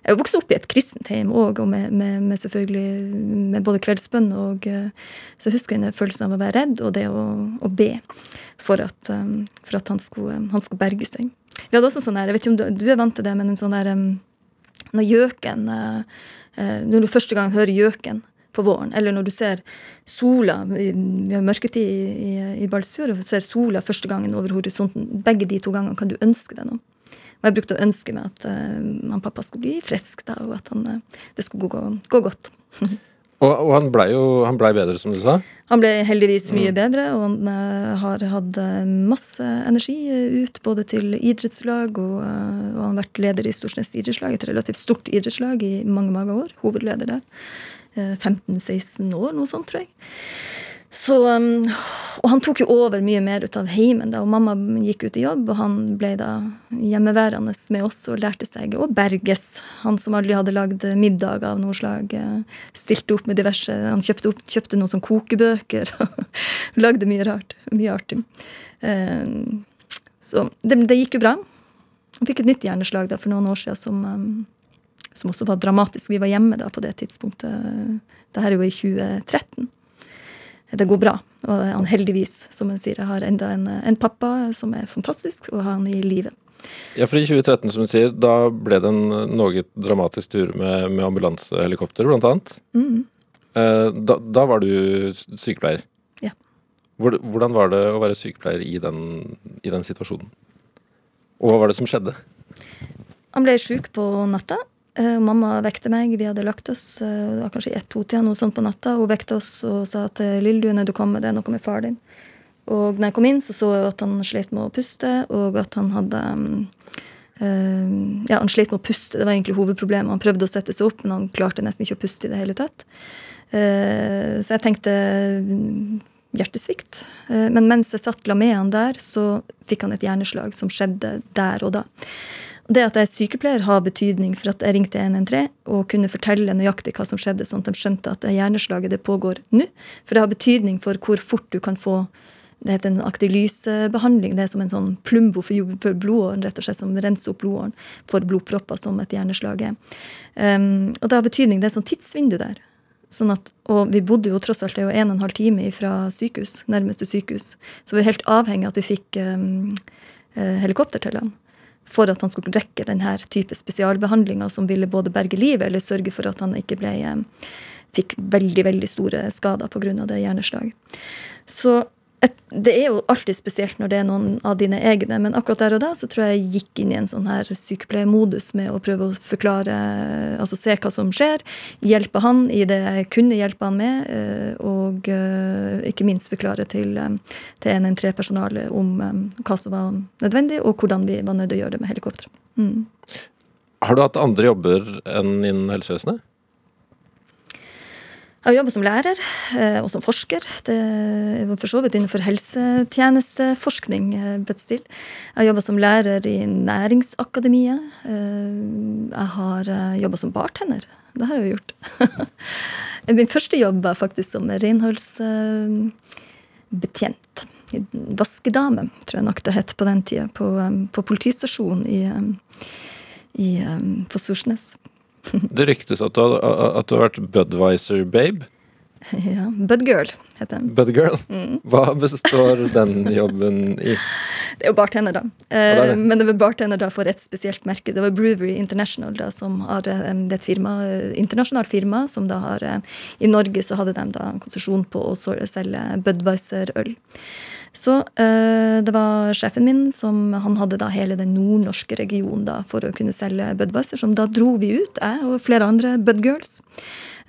Jeg vokste opp i et kristent hjem òg, og med, med, med selvfølgelig med både kveldsbønn og uh, Så jeg husker den følelsen av å være redd, og det å, å be for at, um, for at han, skulle, han skulle berge seg. Vi hadde også sånn her, jeg vet ikke om du, du er vant til det, men en sånn der når gjøken eh, eh, Når du første gang hører gjøken på våren, eller når du ser sola Vi har mørketid i, i, i Balsfjord, og ser sola første gangen over horisonten. Begge de to gangene kan du ønske deg noe. Og jeg brukte å ønske meg at uh, og pappa skulle bli frisk, og at han, uh, det skulle gå, gå godt. Og, og han blei jo han ble bedre, som du sa. Han ble heldigvis mye bedre, og han uh, har hatt masse energi ut, både til idrettslag, og, uh, og han har vært leder i Storsnes idrettslag, et relativt stort idrettslag i mange, mange år. Hovedleder der. 15-16 år, noe sånt, tror jeg. Så, um, og han tok jo over mye mer ut av heimen, da, og mamma gikk ut i jobb, og han ble da hjemmeværende med oss og lærte seg å berges. Han som aldri hadde lagd middag av noe slag, eh, stilte opp med diverse Han kjøpte, opp, kjøpte noen sånn kokebøker og lagde mye rart. Mye artig. Um, så det, det, gikk jo bra. Han fikk et nytt hjerneslag da, for noen år siden som, um, som også var dramatisk. Vi var hjemme da på det tidspunktet. Dette er jo i 2013 det går bra. Og han heldigvis, som hun sier, har enda en, en pappa som er fantastisk, og har han i livet. Ja, for i 2013, som du sier, da ble det en noe dramatisk tur med, med ambulansehelikopter, blant annet. Mm. Eh, da, da, var du sykepleier. Ja. Hvordan var det å være sykepleier i den, i den situasjonen? Og hva var det som skjedde? Han ble sjuk på natta, mamma vekte meg. Vi hadde lagt oss uh, det var kanskje ett-to-tida noe sånt på natta. Hun vekte oss og sa at eh, 'Lille, du er nødt til å komme, det er noe med far din'. Og når jeg kom inn, så så jeg at han slet med å puste, og at han hadde Ja, han slet med å puste, det var egentlig hovedproblemet. Han prøvde å sette seg opp, men han klarte nesten ikke å puste i det hele tatt. så jeg tenkte mm, hjertesvikt. men mens jeg satt la med han der, så fikk han et hjerneslag som skjedde der og da. Det at jeg er sykepleier, har betydning for at jeg ringte 113 og kunne fortelle nøyaktig hva som skjedde, sånn at de skjønte at hjerneslaget det pågår nå. For det har betydning for hvor fort du kan få det heter en aktylysebehandling. Det er som en sånn plumbo for, blodåren, rett og slett, som renser opp blodåren for blodpropper, som et hjerneslag er. Um, og det har betydning. Det er sånn tidsvindu der. Sånn at, og vi bodde jo tross alt det er jo en og en halv time fra sykehus, nærmeste sykehus. Så vi er helt avhengig av at vi fikk um, helikopter til han for at han skulle rekke denne type spesialbehandlinger som ville både berge livet eller sørge for at han ikke ble, eh, fikk veldig veldig store skader pga. det hjerneslaget. Så det er jo alltid spesielt når det er noen av dine egne, men akkurat der og da så tror jeg jeg gikk inn i en sånn her sykepleiermodus med å prøve å forklare, altså se hva som skjer, hjelpe han i det jeg kunne hjelpe han med, eh, og eh, ikke minst forklare til, eh, til 113-personalet om hva som var nødvendig, og hvordan vi var nødt til å gjøre det med helikopter. Mm. Har du hatt andre jobber enn innen helsevesenet? Jeg har jobba som lærer eh, og som forsker. Det var for så vidt innenfor helsetjenesteforskning. Eh, Jeg har jobba som lærer i Næringsakademiet. Eh, jeg har jobba som bartender. Det har jeg jo gjort. Min første jobb var faktisk som renholdsbetjent. Vaskedame, tror jeg nok det het på den tida, på, på politistasjonen i, i, på Storsnes. Det ryktes at du, har, at du har vært Budwiser-babe. Ja. Budgirl heter den. Budgirl? Mm. Hva består den jobben i? Det er jo bartender, da. Eh, det det. Men det var bartender da for et spesielt merke. Det var Brewery International, da, som har eh, det er et firma, eh, internasjonalt firma som da har I Norge så hadde de da konsesjon på å selge Budwiser-øl. Så øh, det var sjefen min som han hadde da hele den nordnorske regionen da for å kunne selge Budwiser. Som da dro vi ut, jeg og flere andre Budgirls.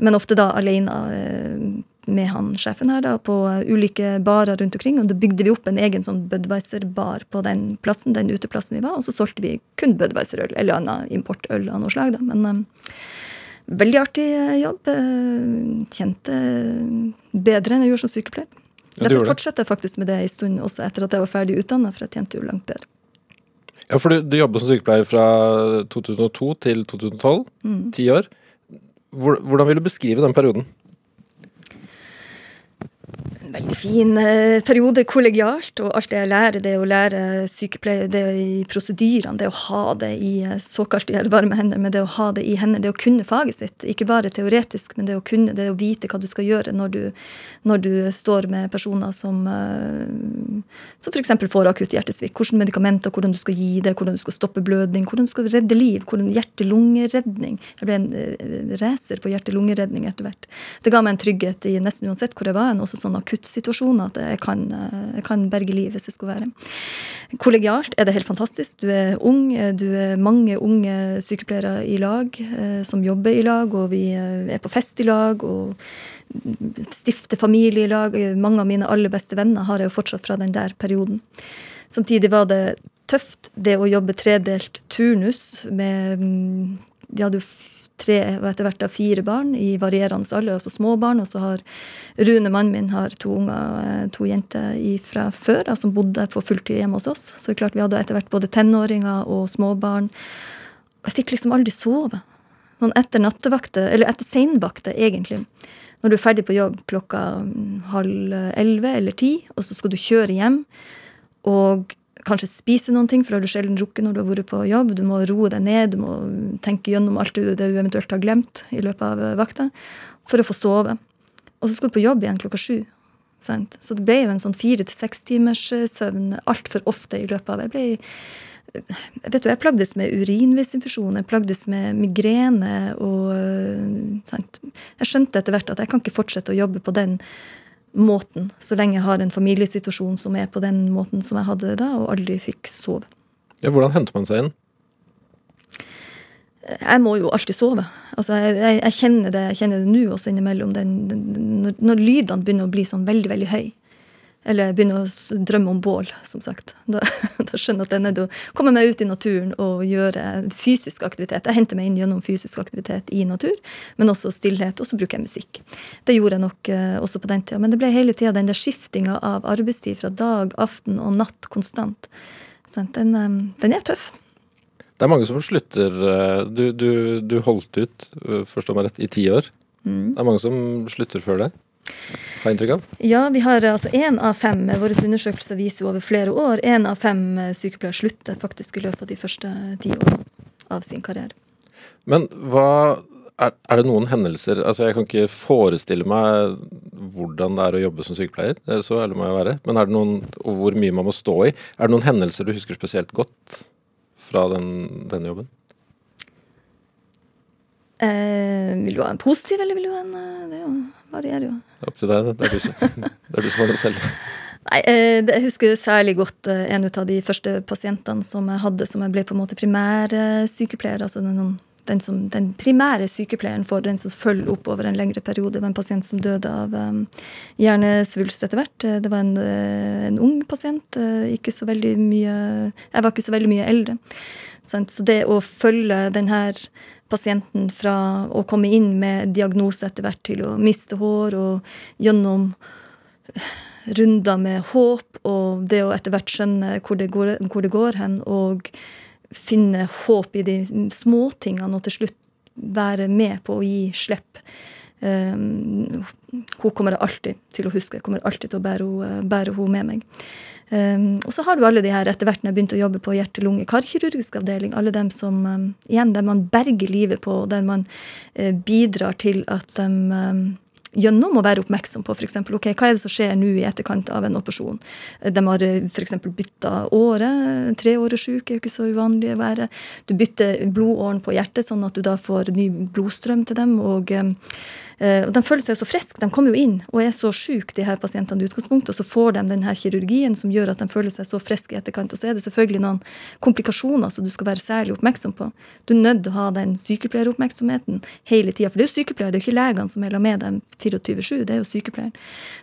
Men ofte da alene øh, med han sjefen her da, på ulike barer rundt omkring. Og da bygde vi opp en egen sånn Budwiser-bar på den plassen, den uteplassen vi var. Og så solgte vi kun Budwiser-øl, eller annet importøl av noe slag. da, men... Øh, Veldig artig jobb. Kjente bedre enn jeg gjorde som sykepleier. Ja, Derfor fortsetter jeg faktisk med det en stund også etter at jeg var ferdig utdanna, for jeg tjente jo langt bedre. Ja, for du, du jobba som sykepleier fra 2002 til 2012. Mm. Ti mm. år. Hvordan vil du beskrive den perioden? Veldig fin eh, periode kollegialt, og alt det jeg lærer, det å lære sykepleie, det i prosedyrene, det å ha det i eh, såkalt i varme hender, men det å ha det i hender, det å kunne faget sitt. Ikke bare teoretisk, men det å kunne, det å vite hva du skal gjøre når du, når du står med personer som, eh, som f.eks. får akutt hjertesvikt. Hvilke medikamenter, hvordan du skal gi det, hvordan du skal stoppe blødning, hvordan du skal redde liv, hvordan hjerte-lungeredning. Jeg ble en racer på hjerte-lungeredning etter hvert. Det ga meg en trygghet i nesten uansett hvor jeg var, også sånn akuttsituasjoner at jeg kan, jeg kan berge liv hvis det skal være. Kollegialt er det helt fantastisk. Du er ung, du er mange unge sykepleiere i lag eh, som jobber i lag, og vi eh, er på fest i lag. og stifter familie i lag. Mange av mine aller beste venner har jeg jo fortsatt fra den der perioden. Samtidig var det tøft, det å jobbe tredelt turnus med Ja, De hadde jo tre og etter hvert da fire barn i varierende alder, altså små barn. Og så har Rune, mannen min, har to unger, eh, to jenter fra før da, som bodde på fulltid hjemme hos oss. Så klart vi hadde etter hvert både tenåringer og småbarn. Og jeg fikk liksom aldri sove. Sånn etter nattevakter, eller etter seinvakter, egentlig. Når du er ferdig på jobb klokka halv elleve eller ti, og så skal du kjøre hjem. Og kanskje spise noen ting, for har du sjelden drukket når du har vært på jobb. Du må roe deg ned, du må tenke gjennom alt det du eventuelt har glemt i løpet av eh, vakta, for å få sove. Og så skulle du på jobb igjen klokka sju. Sant? Så det ble jo en sånn fire til seks timers eh, søvn altfor ofte i løpet av Jeg ble vet du, jeg plagdes med urinvisinfusjon, jeg plagdes med migrene og eh, sant? Jeg skjønte etter hvert at jeg kan ikke fortsette å jobbe på den måten, så lenge jeg har en familiesituasjon som er på den måten som jeg hadde da, og aldri fikk sove. Ja, hvordan henter man seg inn? Jeg må jo alltid sove. Altså, jeg, jeg, jeg kjenner det jeg kjenner det nå også innimellom. Den, den, når, når lydene begynner å bli sånn veldig, veldig høy, eller begynner å drømme om bål, som sagt. Da, da skjønner jeg at jeg er nødt til å komme meg ut i naturen og gjøre fysisk aktivitet. Jeg henter meg inn gjennom fysisk aktivitet i natur, men også stillhet. Og så bruker jeg musikk. Det gjorde jeg nok uh, også på den tida. Men det ble hele tida den der skiftinga av arbeidstid fra dag, aften og natt konstant. Så den, um, den er tøff. Det er mange som slutter. Eh, du, du, du holdt ut, forstå meg rett, i ti år. Mm. Det er mange som slutter før det? Har inntrykk av? Ja, vi har altså én av fem. Våre undersøkelser viser jo over flere år. Én av fem eh, sykepleiere slutter faktisk i løpet av de første ti årene av sin karriere. Men hva er, er, det noen hendelser Altså, jeg kan ikke forestille meg hvordan det er å jobbe som sykepleier, så ærlig må jeg være. Men er det noen, og hvor mye man må stå i. Er det noen hendelser du husker spesielt godt fra den, denne jobben? Eh, vil du ha en positiv, eller vil du ha en eh, Det er jo. Det er opp til deg. Det er du som, det er du som har det selv. Nei, eh, Jeg husker særlig godt eh, en av de første pasientene som jeg hadde, som jeg ble på en måte primærsykepleier. altså den, den, som, den primære sykepleieren for den som følger opp over en lengre periode. Det var en pasient som døde av um, hjernesvulst etter hvert. Det var en, en, ung pasient. Ikke så veldig mye Jeg var ikke så veldig mye eldre. Så det å følge den her pasienten fra å komme inn med diagnose etter hvert til å miste hår, og gjennom runder med håp og det å etter hvert skjønne hvor det går, hvor det går hen, og finne håp i de småtingene, og til slutt være med på å gi slipp. Um, hun kommer alltid til å huske. Jeg kommer alltid til å bære henne med meg. Um, og så har du alle de her etter hvert når jeg begynte å jobbe på hjerte-lunge-karkirurgisk avdeling, alle dem som um, igjen der man berger livet på, og der man uh, bidrar til at de um, gjennom å være oppmerksom på f.eks. ok, hva er det som skjer nå i etterkant av en operasjon. De har eh, f.eks. bytta åre. Treåressjuk er jo ikke så uvanlig å være. Du bytter blodåren på hjertet, sånn at du da får ny blodstrøm til dem. og eh, og De føler seg jo så friske. De kommer jo inn og er så syke, de her pasientene i utgangspunktet, og så får de den her kirurgien som gjør at de føler seg så friske i etterkant. Og så er det selvfølgelig noen komplikasjoner som du skal være særlig oppmerksom på. Du er nødt til å ha den sykepleieroppmerksomheten hele tida. For det er jo sykepleiere, det er jo ikke legene som er med dem 24-7, det er jo sykepleieren.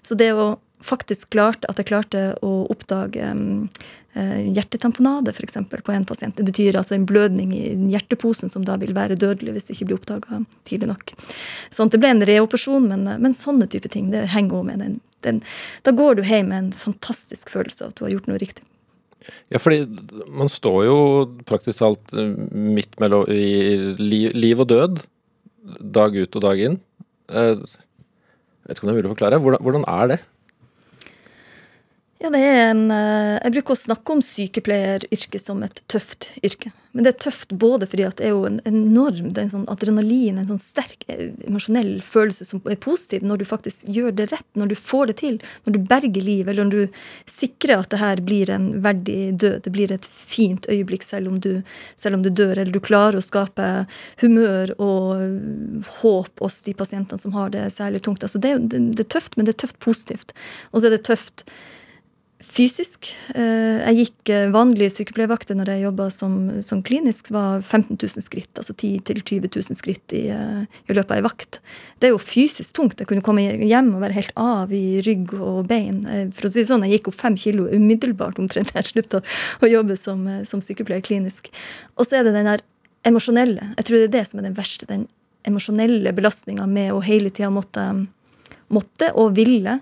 Så det å faktisk klarte at jeg klarte å oppdage um, hjertetamponade f.eks. på en pasient. Det betyr altså en blødning i hjerteposen som da vil være dødelig hvis det ikke blir oppdaga tidlig nok. Sånn at det ble en reoperasjon, men, men sånne type ting det henger òg med. Den, den, da går du hjem med en fantastisk følelse av at du har gjort noe riktig. Ja, fordi man står jo praktisk talt eh, midt mellom i liv, liv og død dag ut og dag inn. Jeg vet ikke om det er mulig å forklare. Hvordan, hvordan er det? Ja, det er en, eh, Jeg bruker å snakke om sykepleieryrket som et tøft yrke. Men det er tøft både fordi at det er jo en enorm det er en sånn adrenalin, en sånn sterk eh, emosjonell følelse som er positiv når du faktisk gjør det rett, når du får det til, når du berger liv, eller når du sikrer at det her blir en verdig død, det blir et fint øyeblikk selv om du, selv om du dør, eller du klarer å skape humør og håp hos de pasientene som har det særlig tungt. Altså det, det, det er tøft, men det er tøft positivt. Og så er det tøft fysisk. Eh, Jeg gikk eh, vanlige sykepleiervakter når jeg jobba som, som klinisk, var 15 000 skritt, altså 10 000-20 000 skritt i, eh, i løpet av ei vakt. Det er jo fysisk tungt. Jeg kunne komme hjem og være helt av i rygg og bein. For å si sånn, Jeg gikk opp fem kilo umiddelbart omtrent jeg slutta å jobbe som, som sykepleier klinisk. Og så er det den der emosjonelle. Jeg tror det er det som er den verste. Den emosjonelle belastninga med å hele tida måtte måtte og ville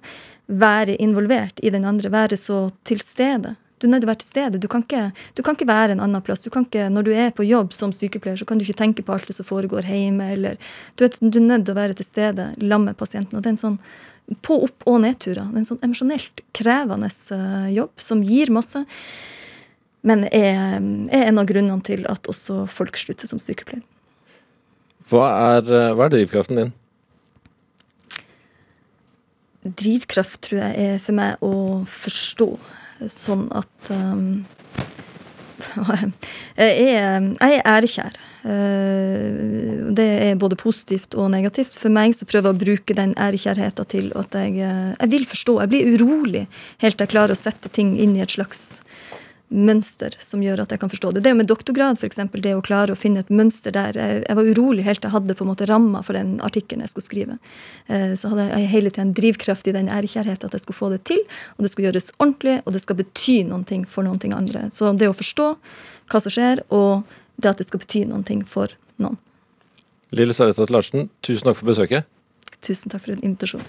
være involvert i den andre, være så til stede. Du er nødt til å være til stede. Du kan, ikke, du kan ikke være en annen plass. Du ikke, når du er på jobb som sykepleier, så kan du ikke tenke på alt det som foregår hjemme. Eller, du, er, du er nødt til å være til stede sammen med pasienten. Og det er en sånn på opp- og nedturer. Det er en sånn emosjonelt krevende eh, jobb som gir masse. Men er, er en av grunnene til at også folk slutter som sykepleier. Hva er, eh, hva er drivkraften din? Drivkraft tror jeg er for meg å forstå, sånn at um, jeg, er, ærekjær. Eh, Det er både positivt og negativt. For meg så prøver jeg å bruke den ærekjærheten til at jeg, eh, jeg vil forstå. Jeg blir urolig helt til jeg klarer å sette ting inn i et slags mønster som gjør at jeg kan forstå det. Det med doktorgrad, for eksempel, det å klare å finne et mønster der. Jeg, jeg var urolig helt til jeg hadde på en måte ramma for den artikkelen jeg skulle skrive. Eh, Så hadde jeg hele tida en drivkraft i den ærekjærheten at jeg skulle få det til, og det skulle gjøres ordentlig, og det skal bety noe for noen andre. Så det å forstå hva som skjer, og det at det skal bety noe for noen. Lille Sarestad Larsen, tusen takk for besøket. Tusen takk for en invitasjon.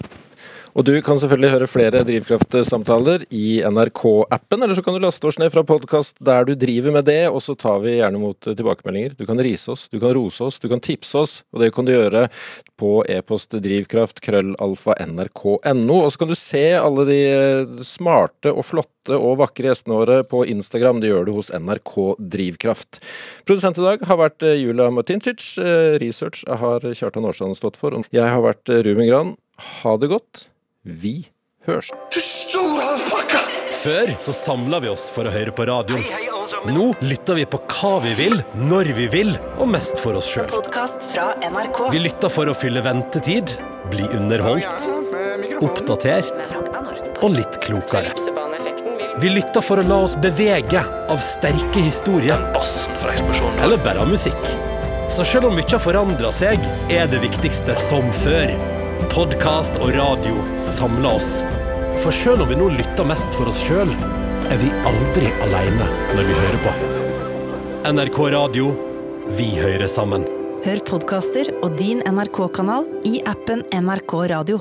Og du kan selvfølgelig høre flere Drivkraft-samtaler i NRK-appen, eller så kan du laste oss ned fra podkast der du driver med det, og så tar vi gjerne imot eh, tilbakemeldinger. Du kan rise oss, du kan rose oss, du kan tipse oss, og det kan du gjøre på e-post drivkraft krøllalfa nrk.no. Og så kan du se alle de eh, smarte og flotte og vakre gjestene våre på Instagram. Det gjør du hos NRK Drivkraft. Produsent i dag har vært eh, Julia Martincic. Research har Kjartan Aarsand stått for. Jeg har vært Ruben Gran. Ha det godt. Vi hørs. Du store alpakka! Før så samla vi oss for å høre på radioen. Nå lytter vi på hva vi vil, når vi vil, og mest for oss sjøl. Podkast fra NRK. Vi lytter for å fylle ventetid, bli underholdt, oppdatert og litt klokere. Vi lytter for å la oss bevege av sterke historier. Eller bare av musikk. Så sjøl om mye har forandra seg, er det viktigste som før. Podkast og radio samler oss. For selv om vi nå lytter mest for oss sjøl, er vi aldri aleine når vi hører på. NRK Radio vi hører sammen. Hør podkaster og din NRK-kanal i appen NRK Radio.